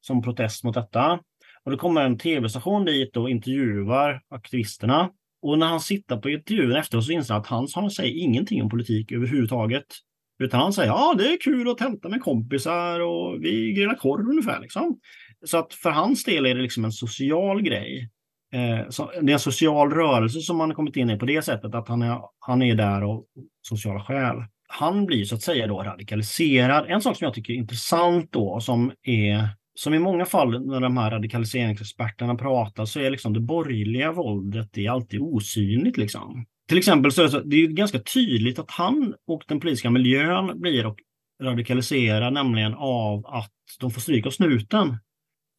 som protest mot detta. Och det kommer en tv-station dit och intervjuar aktivisterna. Och när han sitter på intervjun efteråt så inser han att han, han säger ingenting om politik överhuvudtaget. Utan han säger ja, det är kul att tälta med kompisar och vi grillar korv ungefär. Liksom. Så att för hans del är det liksom en social grej. Eh, så det är en social rörelse som han har kommit in i på det sättet att han är, han är där av sociala skäl. Han blir så att säga då radikaliserad. En sak som jag tycker är intressant då som är som i många fall när de här radikaliseringsexperterna pratar så är liksom det borgerliga våldet det är alltid osynligt. Liksom. Till exempel så är det, det är ganska tydligt att han och den politiska miljön blir radikaliserad nämligen av att de får stryk av snuten.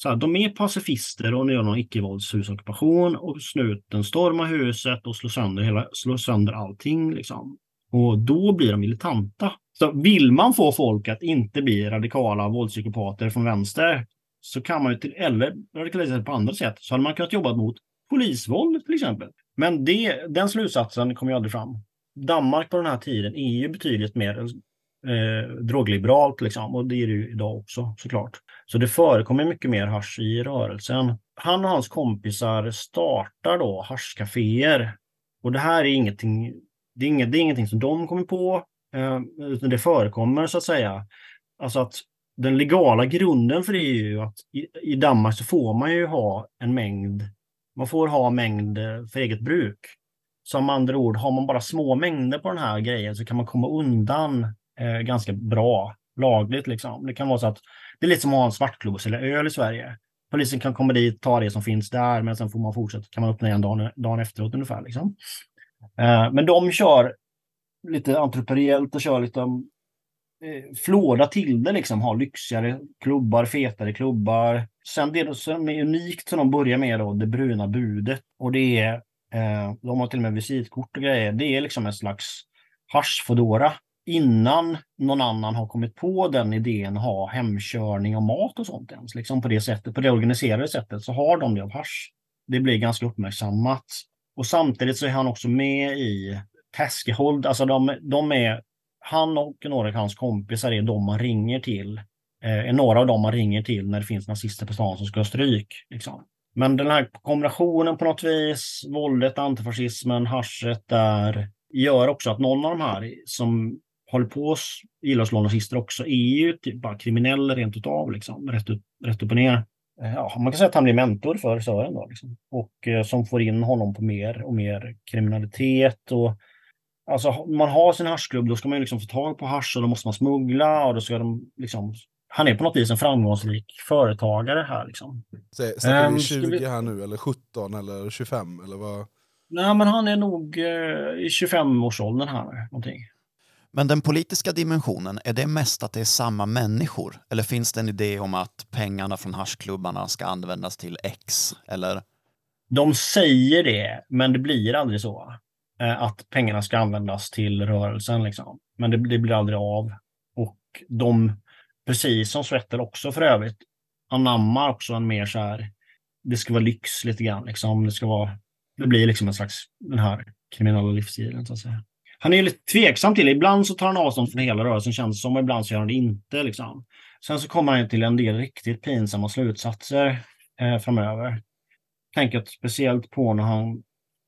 Så här, de är pacifister och gör någon icke-våldshusockupation och snuten stormar huset och slår sönder, hela, slår sönder allting. Liksom. Och då blir de militanta. Så vill man få folk att inte bli radikala våldspsykopater från vänster så kan man ju till, eller radikalisera sig på andra sätt. Så hade man kunnat jobba mot polisvåld till exempel. Men det, den slutsatsen kommer ju aldrig fram. Danmark på den här tiden är ju betydligt mer eh, drogliberalt liksom, och det är det ju idag också såklart. Så det förekommer mycket mer hasch i rörelsen. Han och hans kompisar startar då haschcaféer. Och det här är ingenting, det är inget, det är ingenting som de kommer på, eh, utan det förekommer så att säga. Alltså att den legala grunden för det är ju att i, i Danmark så får man ju ha en mängd, man får ha mängd eh, för eget bruk. Som andra ord, har man bara små mängder på den här grejen så kan man komma undan eh, ganska bra lagligt. Liksom. Det kan vara så att det är lite som att ha en svartklubb och sälja öl i Sverige. Polisen kan komma dit, ta det som finns där, men sen får man fortsätta, kan man öppna igen dagen, dagen efteråt ungefär. Liksom. Eh, men de kör lite entreprenöriellt och kör lite eh, flåda till det, liksom, ha lyxigare klubbar, fetare klubbar. Sen det som är unikt som de börjar med då, det bruna budet. Och det är, eh, de har till och med visitkort och grejer. Det är liksom en slags haschfodora innan någon annan har kommit på den idén, ha hemkörning av mat och sånt ens. Liksom på det sättet, på det organiserade sättet så har de det av hasch. Det blir ganska uppmärksammat. Och samtidigt så är han också med i Taskehold, alltså de, de är, han och några av hans kompisar är de man ringer till, eh, är några av dem man ringer till när det finns nazister på stan som ska ha stryk. Liksom. Men den här kombinationen på något vis, våldet, antifascismen, haschet där, gör också att någon av de här som håller på och gillar att slå nazister också är ju typ bara kriminell rent utav, liksom, rätt, ut, rätt upp och ner. Eh, ja, man kan säga att han blir mentor för Sören då, liksom. och eh, som får in honom på mer och mer kriminalitet. Och, alltså, man har sin haschklubb, då ska man liksom få tag på hasch och då måste man smuggla och då ska de liksom han är på något vis en framgångsrik företagare här. Liksom. Snackar vi 20 ehm, här nu, eller 17 eller 25? Eller vad? Nej, men han är nog eh, i 25-årsåldern här. Någonting. Men den politiska dimensionen, är det mest att det är samma människor? Eller finns det en idé om att pengarna från haschklubbarna ska användas till X? Eller? De säger det, men det blir aldrig så. Eh, att pengarna ska användas till rörelsen. Liksom. Men det, det blir aldrig av. Och de, precis som Svettel också för övrigt, anammar också en mer så här, det ska vara lyx lite grann. Liksom. Det, ska vara, det blir liksom en slags den här kriminella livsstilen så att säga han är lite tveksam till det. Ibland så tar han avstånd från hela rörelsen känns det som, och ibland så gör han det inte. Liksom. Sen så kommer han till en del riktigt pinsamma slutsatser eh, framöver. Tänker speciellt på när han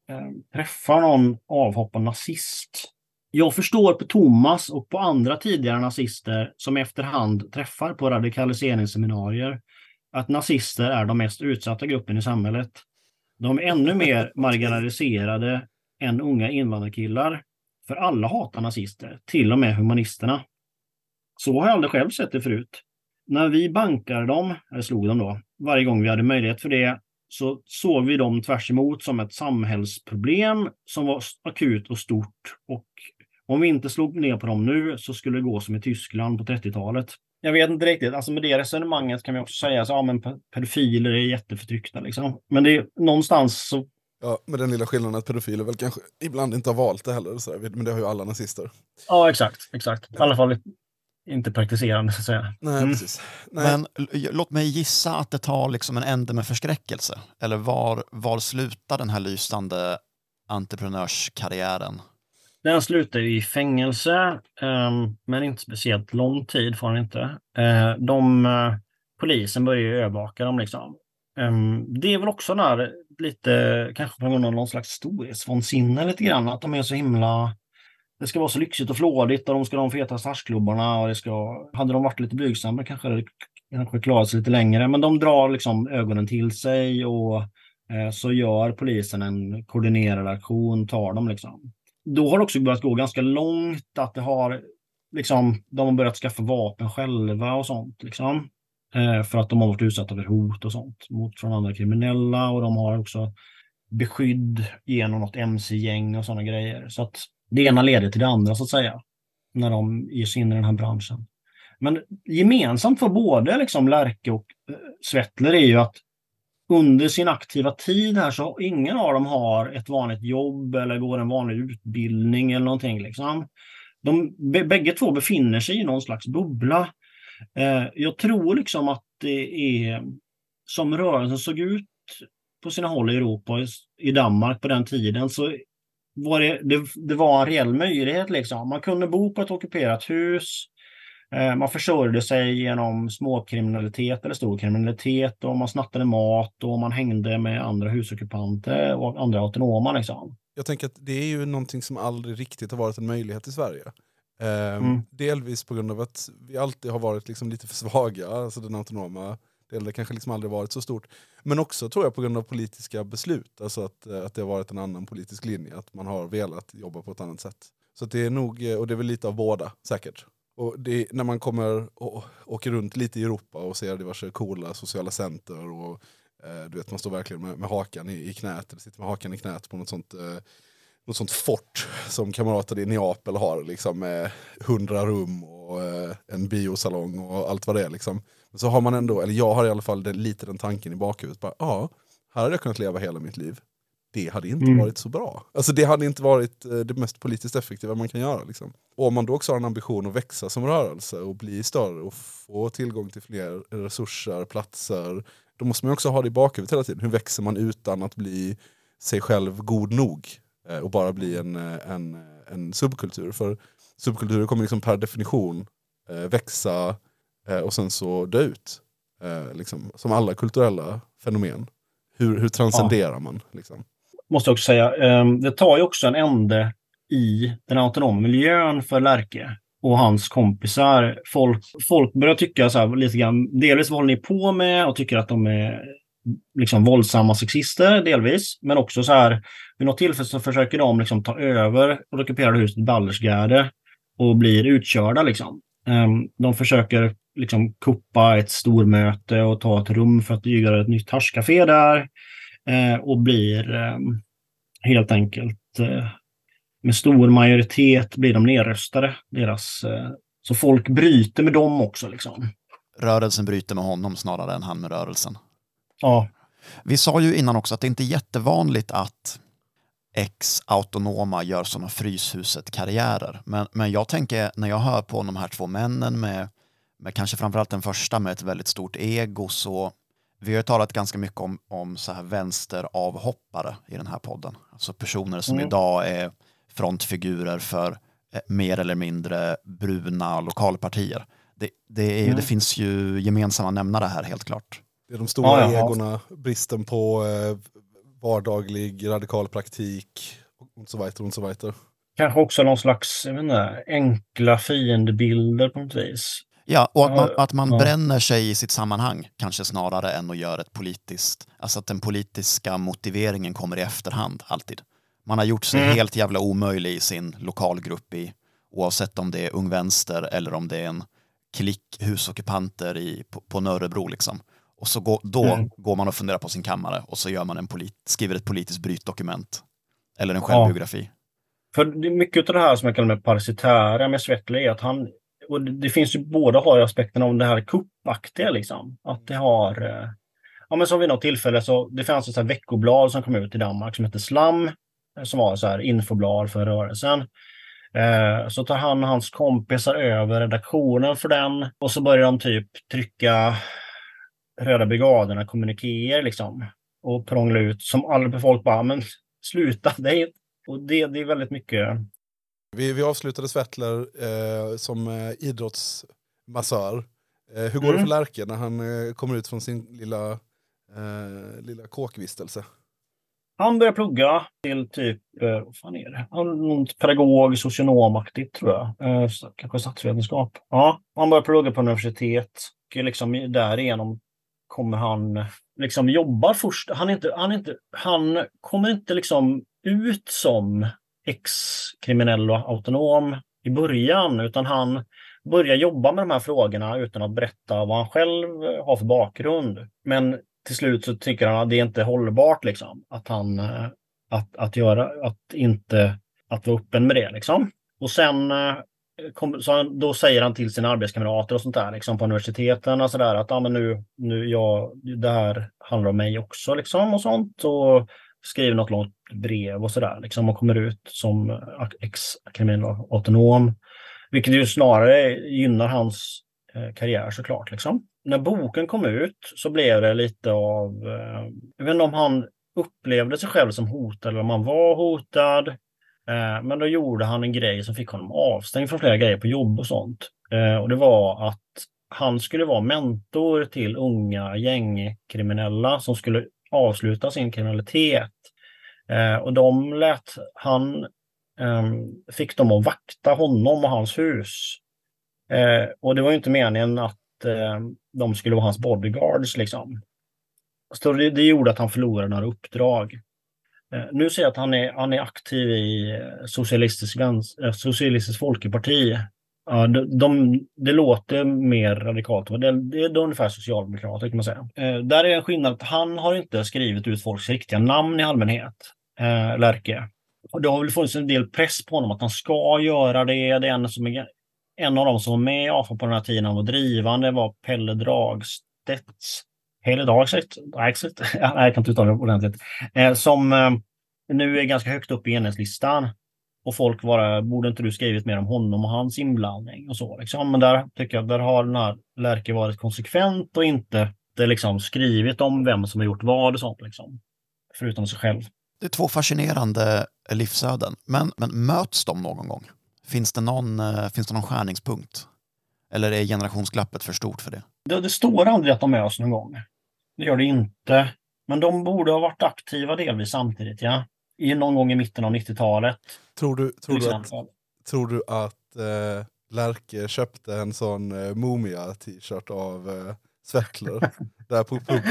eh, träffar någon avhoppad nazist. Jag förstår på Thomas och på andra tidigare nazister som efterhand träffar på radikaliseringsseminarier att nazister är de mest utsatta gruppen i samhället. De är ännu mer marginaliserade än unga invandrarkillar för alla hatar nazister, till och med humanisterna. Så har jag aldrig själv sett det förut. När vi bankade dem, eller slog dem då, varje gång vi hade möjlighet för det, så såg vi dem tvärs emot som ett samhällsproblem som var akut och stort och Om vi inte slog ner på dem nu så skulle det gå som i Tyskland på 30-talet. Jag vet inte riktigt, alltså med det resonemanget kan vi också säga att ja, men pedofiler är jätteförtryckta. Liksom. Men det är någonstans så Ja, med den lilla skillnaden att pedofiler väl kanske ibland inte har valt det heller. Så här, men det har ju alla nazister. Ja, exakt. exakt. I alla fall inte praktiserande, så att säga. Nej, Mm. precis. Nej. Men låt mig gissa att det tar liksom en ände med förskräckelse. Eller var, var slutar den här lysande entreprenörskarriären? Den slutar ju i fängelse, ehm, men inte speciellt lång tid får han inte. Eh, de, eh, polisen börjar ju övervaka dem. Liksom. Ehm, det är väl också där lite, kanske på grund av någon slags storhetsvansinne lite grann, att de är så himla det ska vara så lyxigt och flådigt och de ska ha de feta starsklubbarna och det ska... Hade de varit lite blygsamma kanske det kanske klarat sig lite längre. Men de drar liksom ögonen till sig och eh, så gör polisen en koordinerad aktion, tar dem liksom. Då har det också börjat gå ganska långt att det har liksom, de har börjat skaffa vapen själva och sånt liksom. Eh, för att de har varit utsatta för hot och sånt mot från andra kriminella och de har också beskydd genom något mc-gäng och sådana grejer. Så att det ena leder till det andra så att säga. När de ger sig in i den här branschen. Men gemensamt för både liksom Lärke och eh, Svettler är ju att under sin aktiva tid här så ingen av dem har ett vanligt jobb eller går en vanlig utbildning eller någonting. Liksom. De bägge två befinner sig i någon slags bubbla. Eh, jag tror liksom att det är som rörelsen såg ut på sina håll i Europa i- Danmark på den tiden så var det, det, det var en reell möjlighet. Liksom. Man kunde bo på ett ockuperat hus. Eh, man försörjde sig genom småkriminalitet eller stor kriminalitet och man snattade mat och man hängde med andra husockupanter och andra autonoma. Liksom. Jag tänker att det är ju någonting som aldrig riktigt har varit en möjlighet i Sverige. Ehm, Mm. Delvis på grund av att vi alltid har varit liksom lite för svaga, alltså den autonoma delen, det kanske liksom aldrig varit så stort. Men också tror jag på grund av politiska beslut, alltså att, eh, att det har varit en annan politisk linje, att man har velat jobba på ett annat sätt. Så det är nog, eh, och det är väl lite av båda säkert. Och det, när man kommer och åker runt lite i Europa och ser diverse coola sociala center och eh, du vet man står verkligen med, med hakan i, i knät, eller sitter med hakan i knät på något sånt eh, något sånt fort som kamrater i Neapel har, liksom, med hundra rum och eh, en biosalong och allt vad det är. Liksom. Men så har man ändå, eller jag har i alla fall den, lite den tanken i bakhuvudet, bara, ja, här hade jag kunnat leva hela mitt liv. Det hade inte Mm. varit så bra. Alltså det hade inte varit eh, det mest politiskt effektiva man kan göra. Liksom. Och om man då också har en ambition att växa som rörelse och bli större och få tillgång till fler resurser, platser, då måste man också ha det i bakhuvudet hela tiden. Hur växer man utan att bli sig själv god nog? Eh, och bara bli en, eh, en, eh, en subkultur. För subkulturer kommer liksom per definition eh, växa eh, och sen så dö ut. Eh, liksom, som alla kulturella fenomen. Hur, hur transcenderar man? Liksom? Måste jag också säga. Ehm, det tar ju också en ände i den autonoma miljön för Lärke och hans kompisar. Folk, folk börjar tycka så här lite grann, delvis vad håller ni på med och tycker att de är liksom våldsamma sexister delvis. Men också så här, vid något tillfälle så försöker de liksom ta över och ockuperade huset Baldersgärde och blir utkörda liksom. Ehm, de försöker liksom kuppa ett stormöte och ta ett rum för att göra ett nytt haschcafé där. Eh, och blir ehm, helt enkelt eh, med stor majoritet blir de nedröstade. Deras, eh, så folk bryter med dem också. Liksom. Rörelsen bryter med honom snarare än han med rörelsen. Ja, Vi sa ju innan också att det inte är jättevanligt att ex-autonoma gör sådana Fryshuset-karriärer. Men, men jag tänker, när jag hör på de här två männen med, med kanske framförallt den första med ett väldigt stort ego så vi har ju talat ganska mycket om, om så här vänsteravhoppare i den här podden. Alltså personer som Mm. idag är frontfigurer för eh, mer eller mindre bruna lokalpartier. Det, det, är, Mm. det finns ju gemensamma nämnare här helt klart. Det är de stora Ja, egorna, bristen på eh, vardaglig radikal praktik och så vidare. Och så vidare. kanske också någon slags inte, enkla fiendebilder på något vis. Ja, och att man, att man ja. bränner sig i sitt sammanhang, kanske snarare än att göra ett politiskt, alltså att den politiska motiveringen kommer i efterhand alltid. Man har gjort sig Mm. helt jävla omöjlig i sin lokalgrupp i, oavsett om det är Ung Vänster eller om det är en klick husockupanter i, på, på Nörrebro liksom. Och så går, då Mm. går man och funderar på sin kammare och så gör man en polit, skriver ett politiskt brytdokument. Eller en självbiografi. För det är mycket av det här som jag kallar med parasitära med Svetley är att han, och det, finns ju båda har aspekten om det här kuppaktiga liksom. Att det har, eh, ja men som vid något tillfälle så, det fanns ett så veckoblad som kom ut i Danmark som hette Slam, eh, som var så här infoblad för rörelsen. Eh, så tar han och hans kompisar över redaktionen för den och så börjar de typ trycka Röda brigaderna kommunikéer liksom och prångla ut som alla folk bara, men sluta, det och det, det är väldigt mycket. Vi, vi avslutade Svettler eh, som eh, idrottsmassör. Eh, hur går det Mm. för Lärke när han eh, kommer ut från sin lilla, eh, lilla kåkvistelse? Han börjar plugga till typ, eh, vad fan är det? Han är något pedagog, socionomaktigt tror jag. Eh, kanske statsvetenskap. Ja, han börjar plugga på universitet. Och liksom därigenom kommer han liksom jobbar först. Han, är inte, han, är inte, han kommer inte liksom ut som ex-kriminell och autonom i början, utan han börjar jobba med de här frågorna utan att berätta vad han själv har för bakgrund. Men till slut så tycker han att det är inte hållbart liksom, att han eh, att, att göra, att inte att vara öppen med det liksom. Och sen eh, kom, så han, då säger han till sina arbetskamrater och sånt där liksom på universiteten och sådär att ah, men nu, nu jag, det här handlar om mig också liksom och sånt och skriver något långt brev och sådär liksom och kommer ut som eh, ex-kriminalautonom. autonom. Vilket ju snarare gynnar hans eh, karriär såklart. Liksom. När boken kom ut så blev det lite av, eh, jag vet inte om han upplevde sig själv som hotad eller om han var hotad. Eh, men då gjorde han en grej som fick honom avstängd från flera grejer på jobb och sånt. Eh, och det var att han skulle vara mentor till unga gängkriminella som skulle avsluta sin kriminalitet. Eh, och de lät han ehm, fick dem att vakta honom och hans hus. Eh, och det var ju inte meningen att eh, de skulle vara hans bodyguards liksom. Så det, det gjorde att han förlorade några uppdrag. Eh, nu ser jag att han är, han är aktiv i eh, Socialistisk, eh, Socialistisk Folkeparti. Ja, de, de, det låter mer radikalt. Det, det är ungefär socialdemokrater kan man säga. Eh, där är en skillnad att han har inte skrivit ut folks riktiga namn i allmänhet, eh, Lärke. Och det har väl funnits en del press på honom att han ska göra det. Det är en, som är, en av dem som var med i AFA på den här tiden, han var drivande, var Pelle Dragstedt. Dragstedt? Dragstedt? Ja, Nej, jag kan inte uttala det ordentligt. Eh, som eh, nu är ganska högt upp i enhetslistan. Och folk var borde inte du skrivit mer om honom och hans inblandning och så. Liksom. Men där tycker jag, där har den här Lärke varit konsekvent och inte det liksom skrivit om vem som har gjort vad och sånt. Liksom. Förutom sig själv. Det är två fascinerande livsöden, men, men möts de någon gång? Finns det någon, eh, finns det någon skärningspunkt? Eller är generationsglappet för stort för det? Det, det står aldrig att de möts någon gång. Det gör det inte. Men de borde ha varit aktiva delvis samtidigt, ja. I någon gång i mitten av 90-talet. Tror du, tror du att, tror du att eh, Lärke köpte en sån eh, Mumia-t-shirt av eh, Svettler där på puben?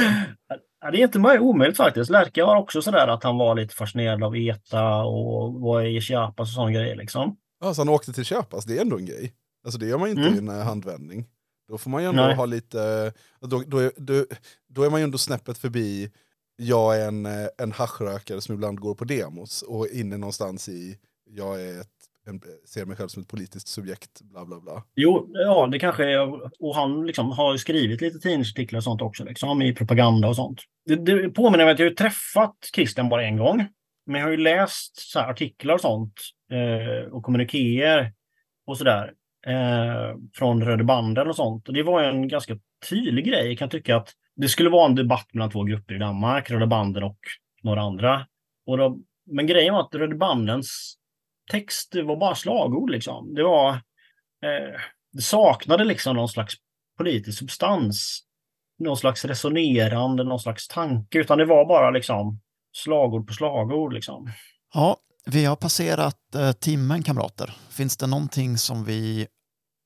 Ja, det är inte möjligt, omöjligt faktiskt. Lärke var också sådär att han var lite fascinerad av ETA och var i Chiapas och sådana grejer liksom. Ja, så han åkte till Köpas, det är ändå en grej. Alltså det gör man inte Mm. i en eh, handvändning. Då får man ju ändå Nej. ha lite, då, då, är, då, då är man ju ändå snäppet förbi, jag är en, eh, en haschrökare som ibland går på demos och inne någonstans i, jag är ett, en, ser mig själv som ett politiskt subjekt, bla bla bla. Jo, ja, det kanske är, och han liksom har ju skrivit lite tidningsartiklar och sånt också, liksom, i propaganda och sånt. Det, det påminner mig att jag har träffat Christian bara en gång. Men jag har ju läst så här, artiklar och sånt eh, och kommunikéer och sådär eh, från Röde banden och sånt. Och det var en ganska tydlig grej. Jag kan tycka att det skulle vara en debatt mellan två grupper i Danmark, Röda banden och några andra. Och då, men grejen var att Röde bandens text var bara slagord liksom. Det var eh, det saknade liksom någon slags politisk substans. Någon slags resonerande, någon slags tanke, utan det var bara liksom slagord på slagord. Liksom. Ja, vi har passerat eh, timmen kamrater. Finns det någonting som vi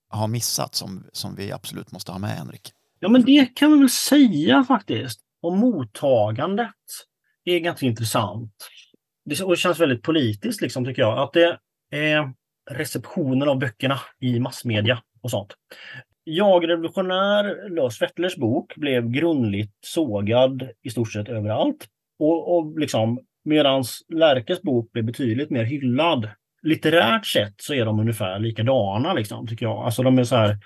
har missat som, som vi absolut måste ha med Henrik? Ja, men det kan vi väl säga faktiskt. Och mottagandet är ganska intressant. Det, och det känns väldigt politiskt, liksom, tycker jag. Att det är receptionen av böckerna i massmedia och sånt. Jag revolutionär, Lars Wettlers bok, blev grundligt sågad i stort sett överallt. Och, och liksom, Medan Lärkes bok blev betydligt mer hyllad. litterärt sett så är de ungefär likadana, liksom, tycker jag. Alltså de är så här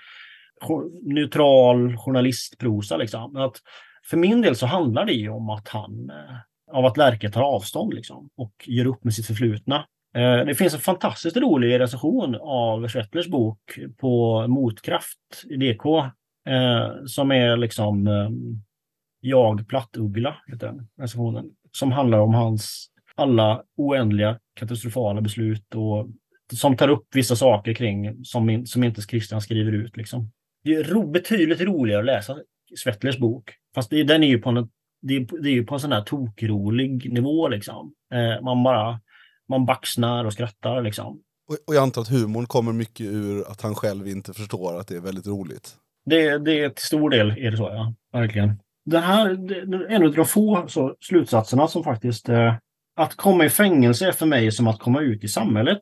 neutral journalistprosa. Liksom. Att för min del så handlar det ju om att han, eh, av att Lärke tar avstånd liksom, och gör upp med sitt förflutna. Eh, det finns en fantastiskt rolig recension av Schwettlers bok på Motkraft i DK. Eh, som är liksom Jag Plattuggla, heter den recensionen. Som handlar om hans alla oändliga katastrofala beslut och som tar upp vissa saker kring som, in, som inte Christian skriver ut. Liksom. Det är ro, betydligt roligare att läsa Svettlers bok. Fast det, den är ju på en, det, är, det är ju på en sån här tokrolig nivå. Liksom. Eh, man bara man baxnar och skrattar. Liksom. Och, och jag antar att humorn kommer mycket ur att han själv inte förstår att det är väldigt roligt. Det, det är till stor del är det så, ja. Verkligen. Det här är en av de få så, slutsatserna som faktiskt... Eh, att komma i fängelse är för mig som att komma ut i samhället.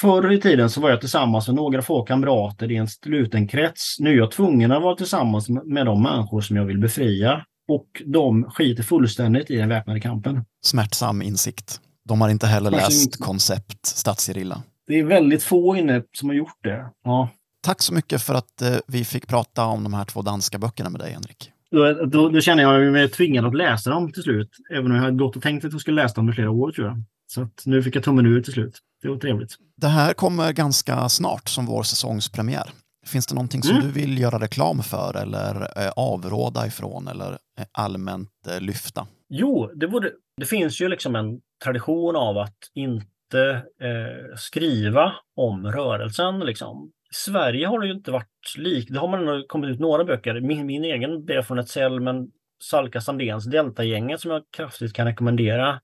Förr i tiden så var jag tillsammans med några få kamrater i en sluten krets. Nu är jag tvungen att vara tillsammans med- de människor som jag vill befria. Och de skiter fullständigt i den väpnade kampen. Smärtsam insikt. De har inte heller Smärtsam läst koncept Stadsgerilla. Det är väldigt få inne som har gjort det. Ja. Tack så mycket för att eh, vi fick prata om de här två danska böckerna med dig, Henrik. Då, då, då känner jag mig tvingad att läsa dem till slut. Även om jag hade gått och tänkt att jag skulle läsa dem i flera år tror jag. Så nu fick jag tummen ur till slut. Det var trevligt. Det här kommer ganska snart som vår säsongspremiär. Finns det någonting som Mm. du vill göra reklam för eller eh, avråda ifrån eller eh, allmänt eh, lyfta? Jo, det, borde, det finns ju liksom en tradition av att inte eh, skriva om rörelsen. Liksom. Sverige har det ju inte varit lik. Det har man kommit ut några böcker. Min, min egen B från ett cell, men Salka Sandéns Deltagänget som jag kraftigt kan rekommendera.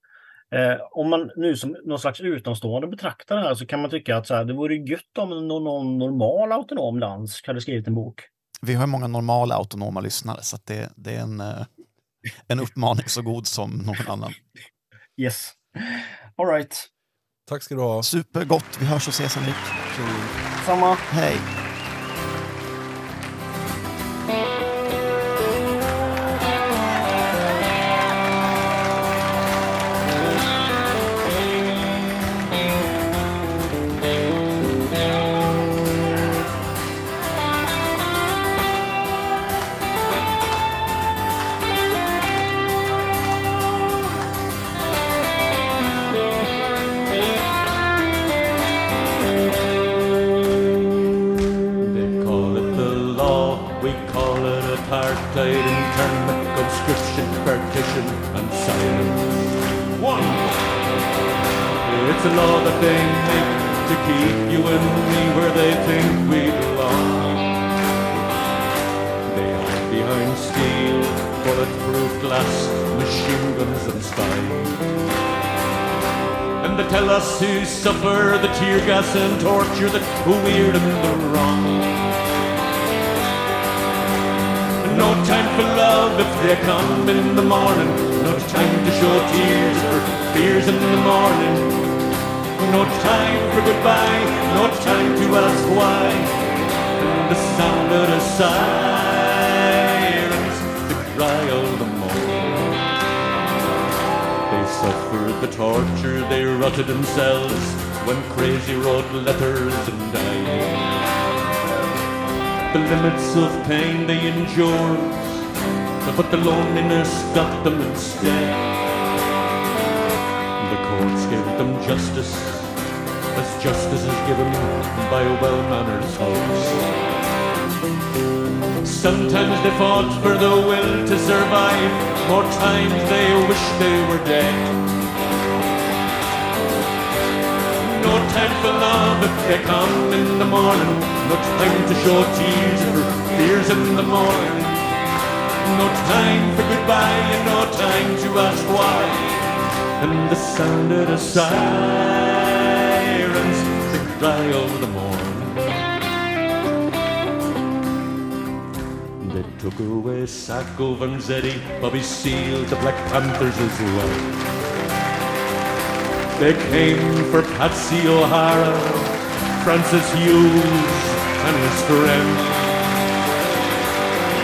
Eh, om man nu som någon slags utomstående betraktar det här så kan man tycka att så här, det vore gött om någon, någon normal autonom dansk hade skrivit en bok. Vi har ju många normala autonoma lyssnare så att det, det är en, eh, en uppmaning så god som någon annan. Yes. All right. Tack ska du ha. Supergott, vi hörs och ses Henrik. Samma. Hej! Tell us to suffer the tear gas and torture that we're in the wrong. No time for love if they come in the morning. No time to show tears for fears in the morning. No time for goodbye. No time to ask why. And the sound of a sirens, the torture, they rotted themselves when crazy wrote letters and died. The limits of pain they endured, but the loneliness got them instead. The courts gave them justice, as justice is given by a well-mannered house. Sometimes they fought for the will to survive, more times they wished they were dead. Time for love if they come in the morning, no time to show tears for fears in the morning. No time for goodbye and no time to ask why. And the sound of the sirens, the cry of the morning. They took away Sacco, Vanzetti, Bobby Seale, the Black Panthers as well. They came for Patsy O'Hara, Francis Hughes, and his friend.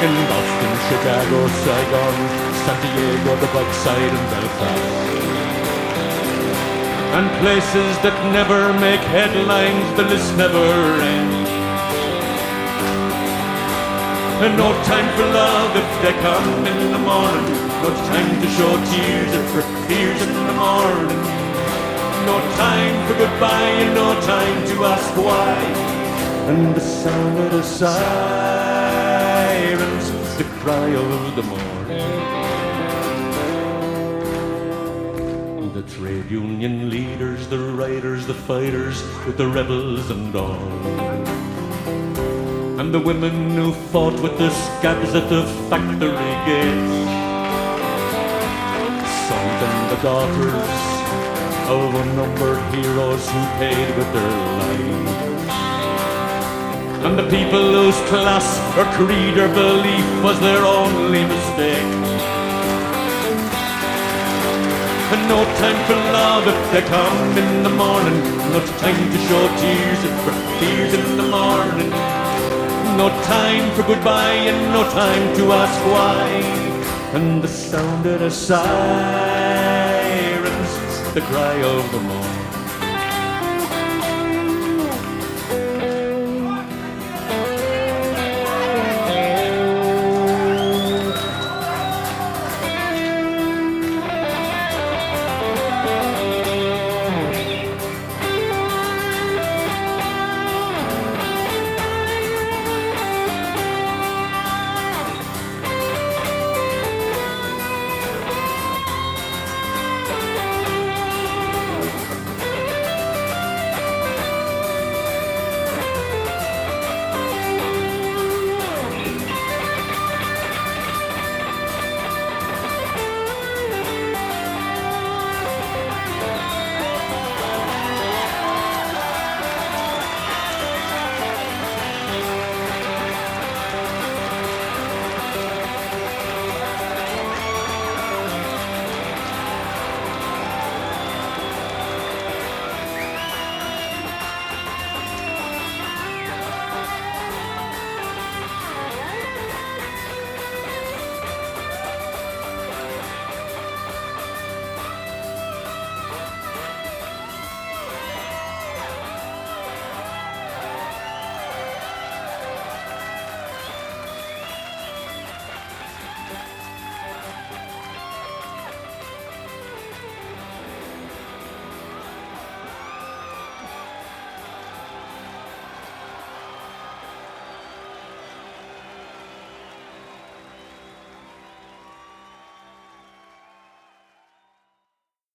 In Boston, Chicago, Saigon, San Diego, the Buckside, and Belfast. And places that never make headlines, the list never ends. And no time for love if they come in the morning. No time to show tears if for tears in the morning. No time for goodbye and no time to ask why. And the sound of the sirens, the cry of the morning. The trade union leaders, the writers, the fighters, with the rebels and all. And the women who fought with the scabs at the factory gates. Sons and the daughters Oh, of unnumbered heroes who paid with their lives. And the people whose class or creed or belief was their only mistake. And no time for love if they come in the morning. No time to show tears if for tears in the morning. No time for goodbye and no time to ask why. And the sound of the sirens, the cry of the morning.